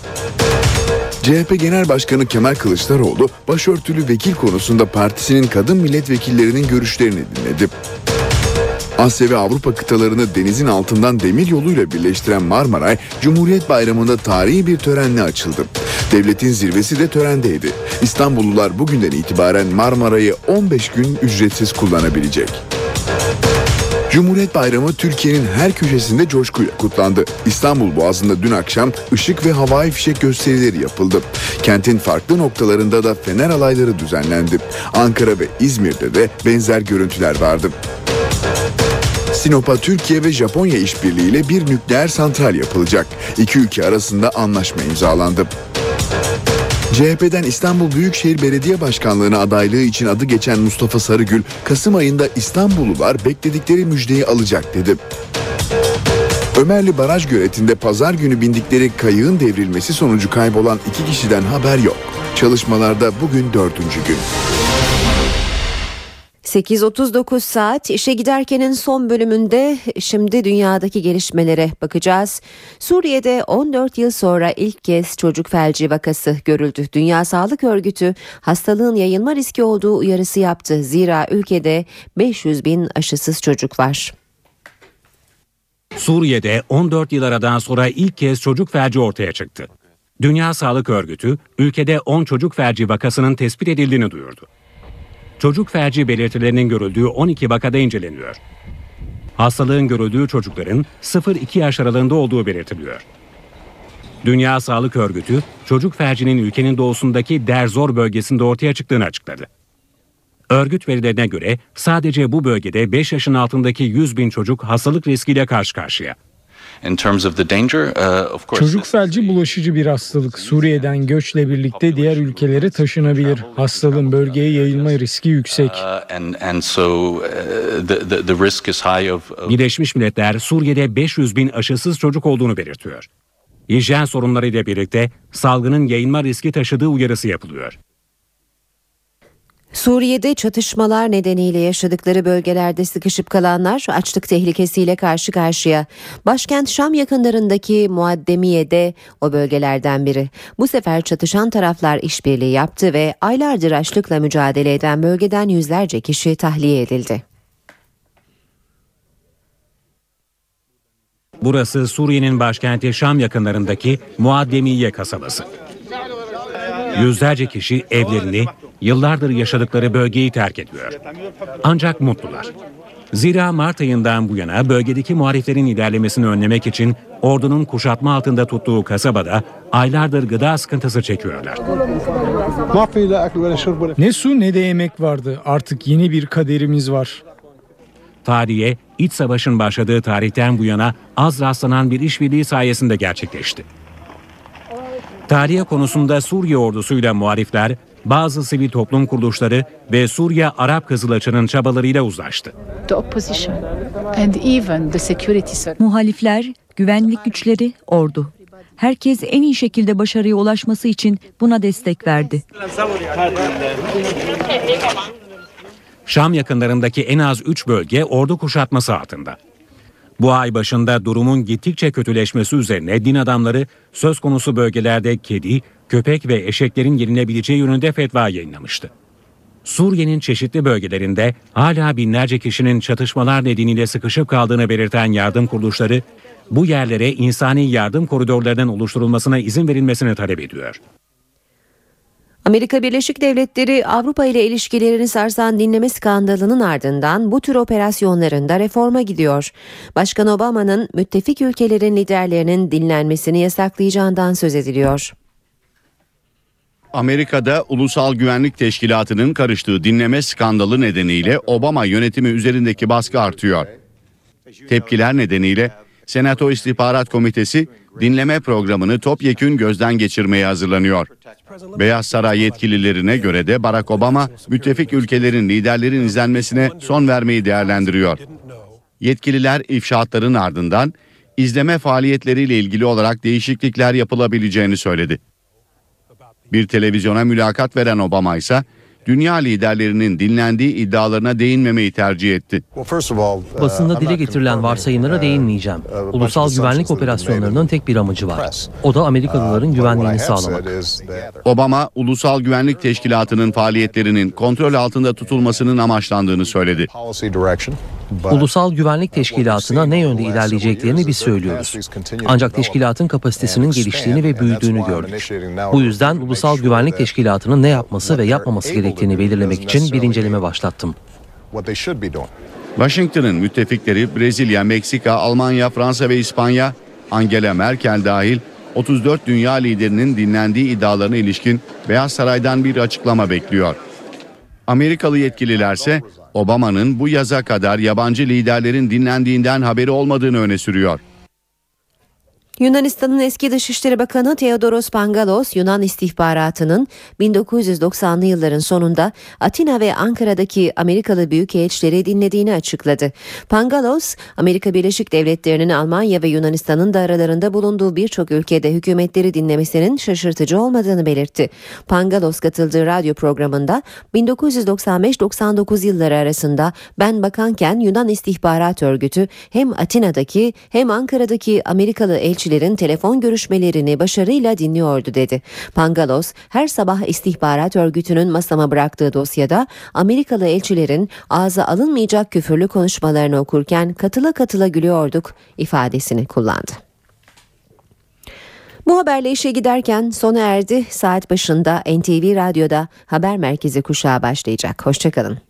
CHP Genel Başkanı Kemal Kılıçdaroğlu başörtülü vekil konusunda partisinin kadın milletvekillerinin görüşlerini dinledi. Asya ve Avrupa kıtalarını denizin altından demir yoluyla birleştiren Marmaray, Cumhuriyet Bayramı'nda tarihi bir törenle açıldı. Devletin zirvesi de törendeydi. İstanbullular bugünden itibaren Marmaray'ı 15 gün ücretsiz kullanabilecek. Cumhuriyet Bayramı Türkiye'nin her köşesinde coşkuyla kutlandı. İstanbul Boğazı'nda dün akşam ışık ve havai fişek gösterileri yapıldı. Kentin farklı noktalarında da fener alayları düzenlendi. Ankara ve İzmir'de de benzer görüntüler vardı. Sinop'a Türkiye ve Japonya işbirliğiyle bir nükleer santral yapılacak. İki ülke arasında anlaşma imzalandı. CHP'den İstanbul Büyükşehir Belediye Başkanlığı'na adaylığı için adı geçen Mustafa Sarıgül, Kasım ayında İstanbullular bekledikleri müjdeyi alacak dedi. Ömerli Baraj göletinde pazar günü bindikleri kayığın devrilmesi sonucu kaybolan iki kişiden haber yok. Çalışmalarda bugün dördüncü gün. 8.39 saat işe giderkenin son bölümünde şimdi dünyadaki gelişmelere bakacağız. Suriye'de 14 yıl sonra ilk kez çocuk felci vakası görüldü. Dünya Sağlık Örgütü hastalığın yayılma riski olduğu uyarısı yaptı. Zira ülkede 500 bin aşısız çocuk var. Suriye'de 14 yıl aradan sonra ilk kez çocuk felci ortaya çıktı. Dünya Sağlık Örgütü ülkede 10 çocuk felci vakasının tespit edildiğini duyurdu. Çocuk felci belirtilerinin görüldüğü 12 vakada inceleniyor. Hastalığın görüldüğü çocukların 0-2 yaş aralığında olduğu belirtiliyor. Dünya Sağlık Örgütü çocuk felcinin ülkenin doğusundaki Derzor bölgesinde ortaya çıktığını açıkladı. Örgüt verilerine göre sadece bu bölgede 5 yaşın altındaki 100 bin çocuk hastalık riskiyle karşı karşıya. Uh, çocuk felci bulaşıcı bir hastalık. Suriye'den göçle birlikte diğer ülkelere taşınabilir. Hastalığın bölgeye yayılma riski yüksek. Birleşmiş Milletler Suriye'de 500 bin aşısız çocuk olduğunu belirtiyor. Hijyen sorunlarıyla birlikte salgının yayılma riski taşıdığı uyarısı yapılıyor. Suriye'de çatışmalar nedeniyle yaşadıkları bölgelerde sıkışıp kalanlar açlık tehlikesiyle karşı karşıya. Başkent Şam yakınlarındaki Muaddemiye'de o bölgelerden biri. Bu sefer çatışan taraflar işbirliği yaptı ve aylardır açlıkla mücadele eden bölgeden yüzlerce kişi tahliye edildi. Burası Suriye'nin başkenti Şam yakınlarındaki Muaddemiye kasabası. Yüzlerce kişi evlerini, yıllardır yaşadıkları bölgeyi terk ediyor. Ancak mutlular. Zira Mart ayından bu yana bölgedeki muhaliflerin ilerlemesini önlemek için ordunun kuşatma altında tuttuğu kasabada aylardır gıda sıkıntısı çekiyorlar. Ne su ne de yemek vardı. Artık yeni bir kaderimiz var. Tarihe, iç savaşın başladığı tarihten bu yana az rastlanan bir işbirliği sayesinde gerçekleşti. Tarihe konusunda Suriye ordusuyla muharifler, bazı sivil toplum kuruluşları ve Suriye Arap Kızılaçı'nın çabalarıyla uzlaştı. Muhalifler, güvenlik güçleri, ordu. Herkes en iyi şekilde başarıya ulaşması için buna destek verdi. Şam yakınlarındaki en az 3 bölge ordu kuşatması altında. Bu ay başında durumun gittikçe kötüleşmesi üzerine din adamları söz konusu bölgelerde kedi, köpek ve eşeklerin yenilebileceği yönünde fetva yayınlamıştı. Suriye'nin çeşitli bölgelerinde hala binlerce kişinin çatışmalar nedeniyle sıkışıp kaldığını belirten yardım kuruluşları, bu yerlere insani yardım koridorlarının oluşturulmasına izin verilmesini talep ediyor. Amerika Birleşik Devletleri Avrupa ile ilişkilerini sarsan dinleme skandalının ardından bu tür operasyonlarında reforma gidiyor. Başkan Obama'nın müttefik ülkelerin liderlerinin dinlenmesini yasaklayacağından söz ediliyor. Amerika'da Ulusal Güvenlik Teşkilatı'nın karıştığı dinleme skandalı nedeniyle Obama yönetimi üzerindeki baskı artıyor. Tepkiler nedeniyle Senato İstihbarat Komitesi dinleme programını topyekün gözden geçirmeye hazırlanıyor. Beyaz Saray yetkililerine göre de Barack Obama müttefik ülkelerin liderlerin izlenmesine son vermeyi değerlendiriyor. Yetkililer ifşaatların ardından izleme faaliyetleriyle ilgili olarak değişiklikler yapılabileceğini söyledi. Bir televizyona mülakat veren Obama ise dünya liderlerinin dinlendiği iddialarına değinmemeyi tercih etti. Basında dile getirilen varsayımlara değinmeyeceğim. Ulusal güvenlik operasyonlarının tek bir amacı var. O da Amerikalıların güvenliğini sağlamak. Obama, Ulusal Güvenlik Teşkilatı'nın faaliyetlerinin kontrol altında tutulmasının amaçlandığını söyledi. Ulusal Güvenlik Teşkilatı'na ne yönde ilerleyeceklerini biz söylüyoruz. Ancak teşkilatın kapasitesinin geliştiğini ve büyüdüğünü gördük. Bu yüzden Ulusal Güvenlik Teşkilatı'nın ne yapması ve yapmaması gerektiğini belirlemek için bir inceleme başlattım. Washington'ın müttefikleri Brezilya, Meksika, Almanya, Fransa ve İspanya, Angela Merkel dahil 34 dünya liderinin dinlendiği iddialarına ilişkin Beyaz Saray'dan bir açıklama bekliyor. Amerikalı yetkililerse Obama'nın bu yaza kadar yabancı liderlerin dinlendiğinden haberi olmadığını öne sürüyor. Yunanistan'ın eski Dışişleri Bakanı Theodoros Pangalos, Yunan istihbaratının 1990'lı yılların sonunda Atina ve Ankara'daki Amerikalı büyükelçileri dinlediğini açıkladı. Pangalos, Amerika Birleşik Devletleri'nin Almanya ve Yunanistan'ın da aralarında bulunduğu birçok ülkede hükümetleri dinlemesinin şaşırtıcı olmadığını belirtti. Pangalos katıldığı radyo programında 1995-99 yılları arasında ben bakanken Yunan İstihbarat Örgütü hem Atina'daki hem Ankara'daki Amerikalı elçi elçilerin telefon görüşmelerini başarıyla dinliyordu dedi. Pangalos her sabah istihbarat örgütünün masama bıraktığı dosyada Amerikalı elçilerin ağza alınmayacak küfürlü konuşmalarını okurken katıla katıla gülüyorduk ifadesini kullandı. Bu haberle işe giderken sona erdi. Saat başında NTV Radyo'da haber merkezi kuşağı başlayacak. Hoşçakalın.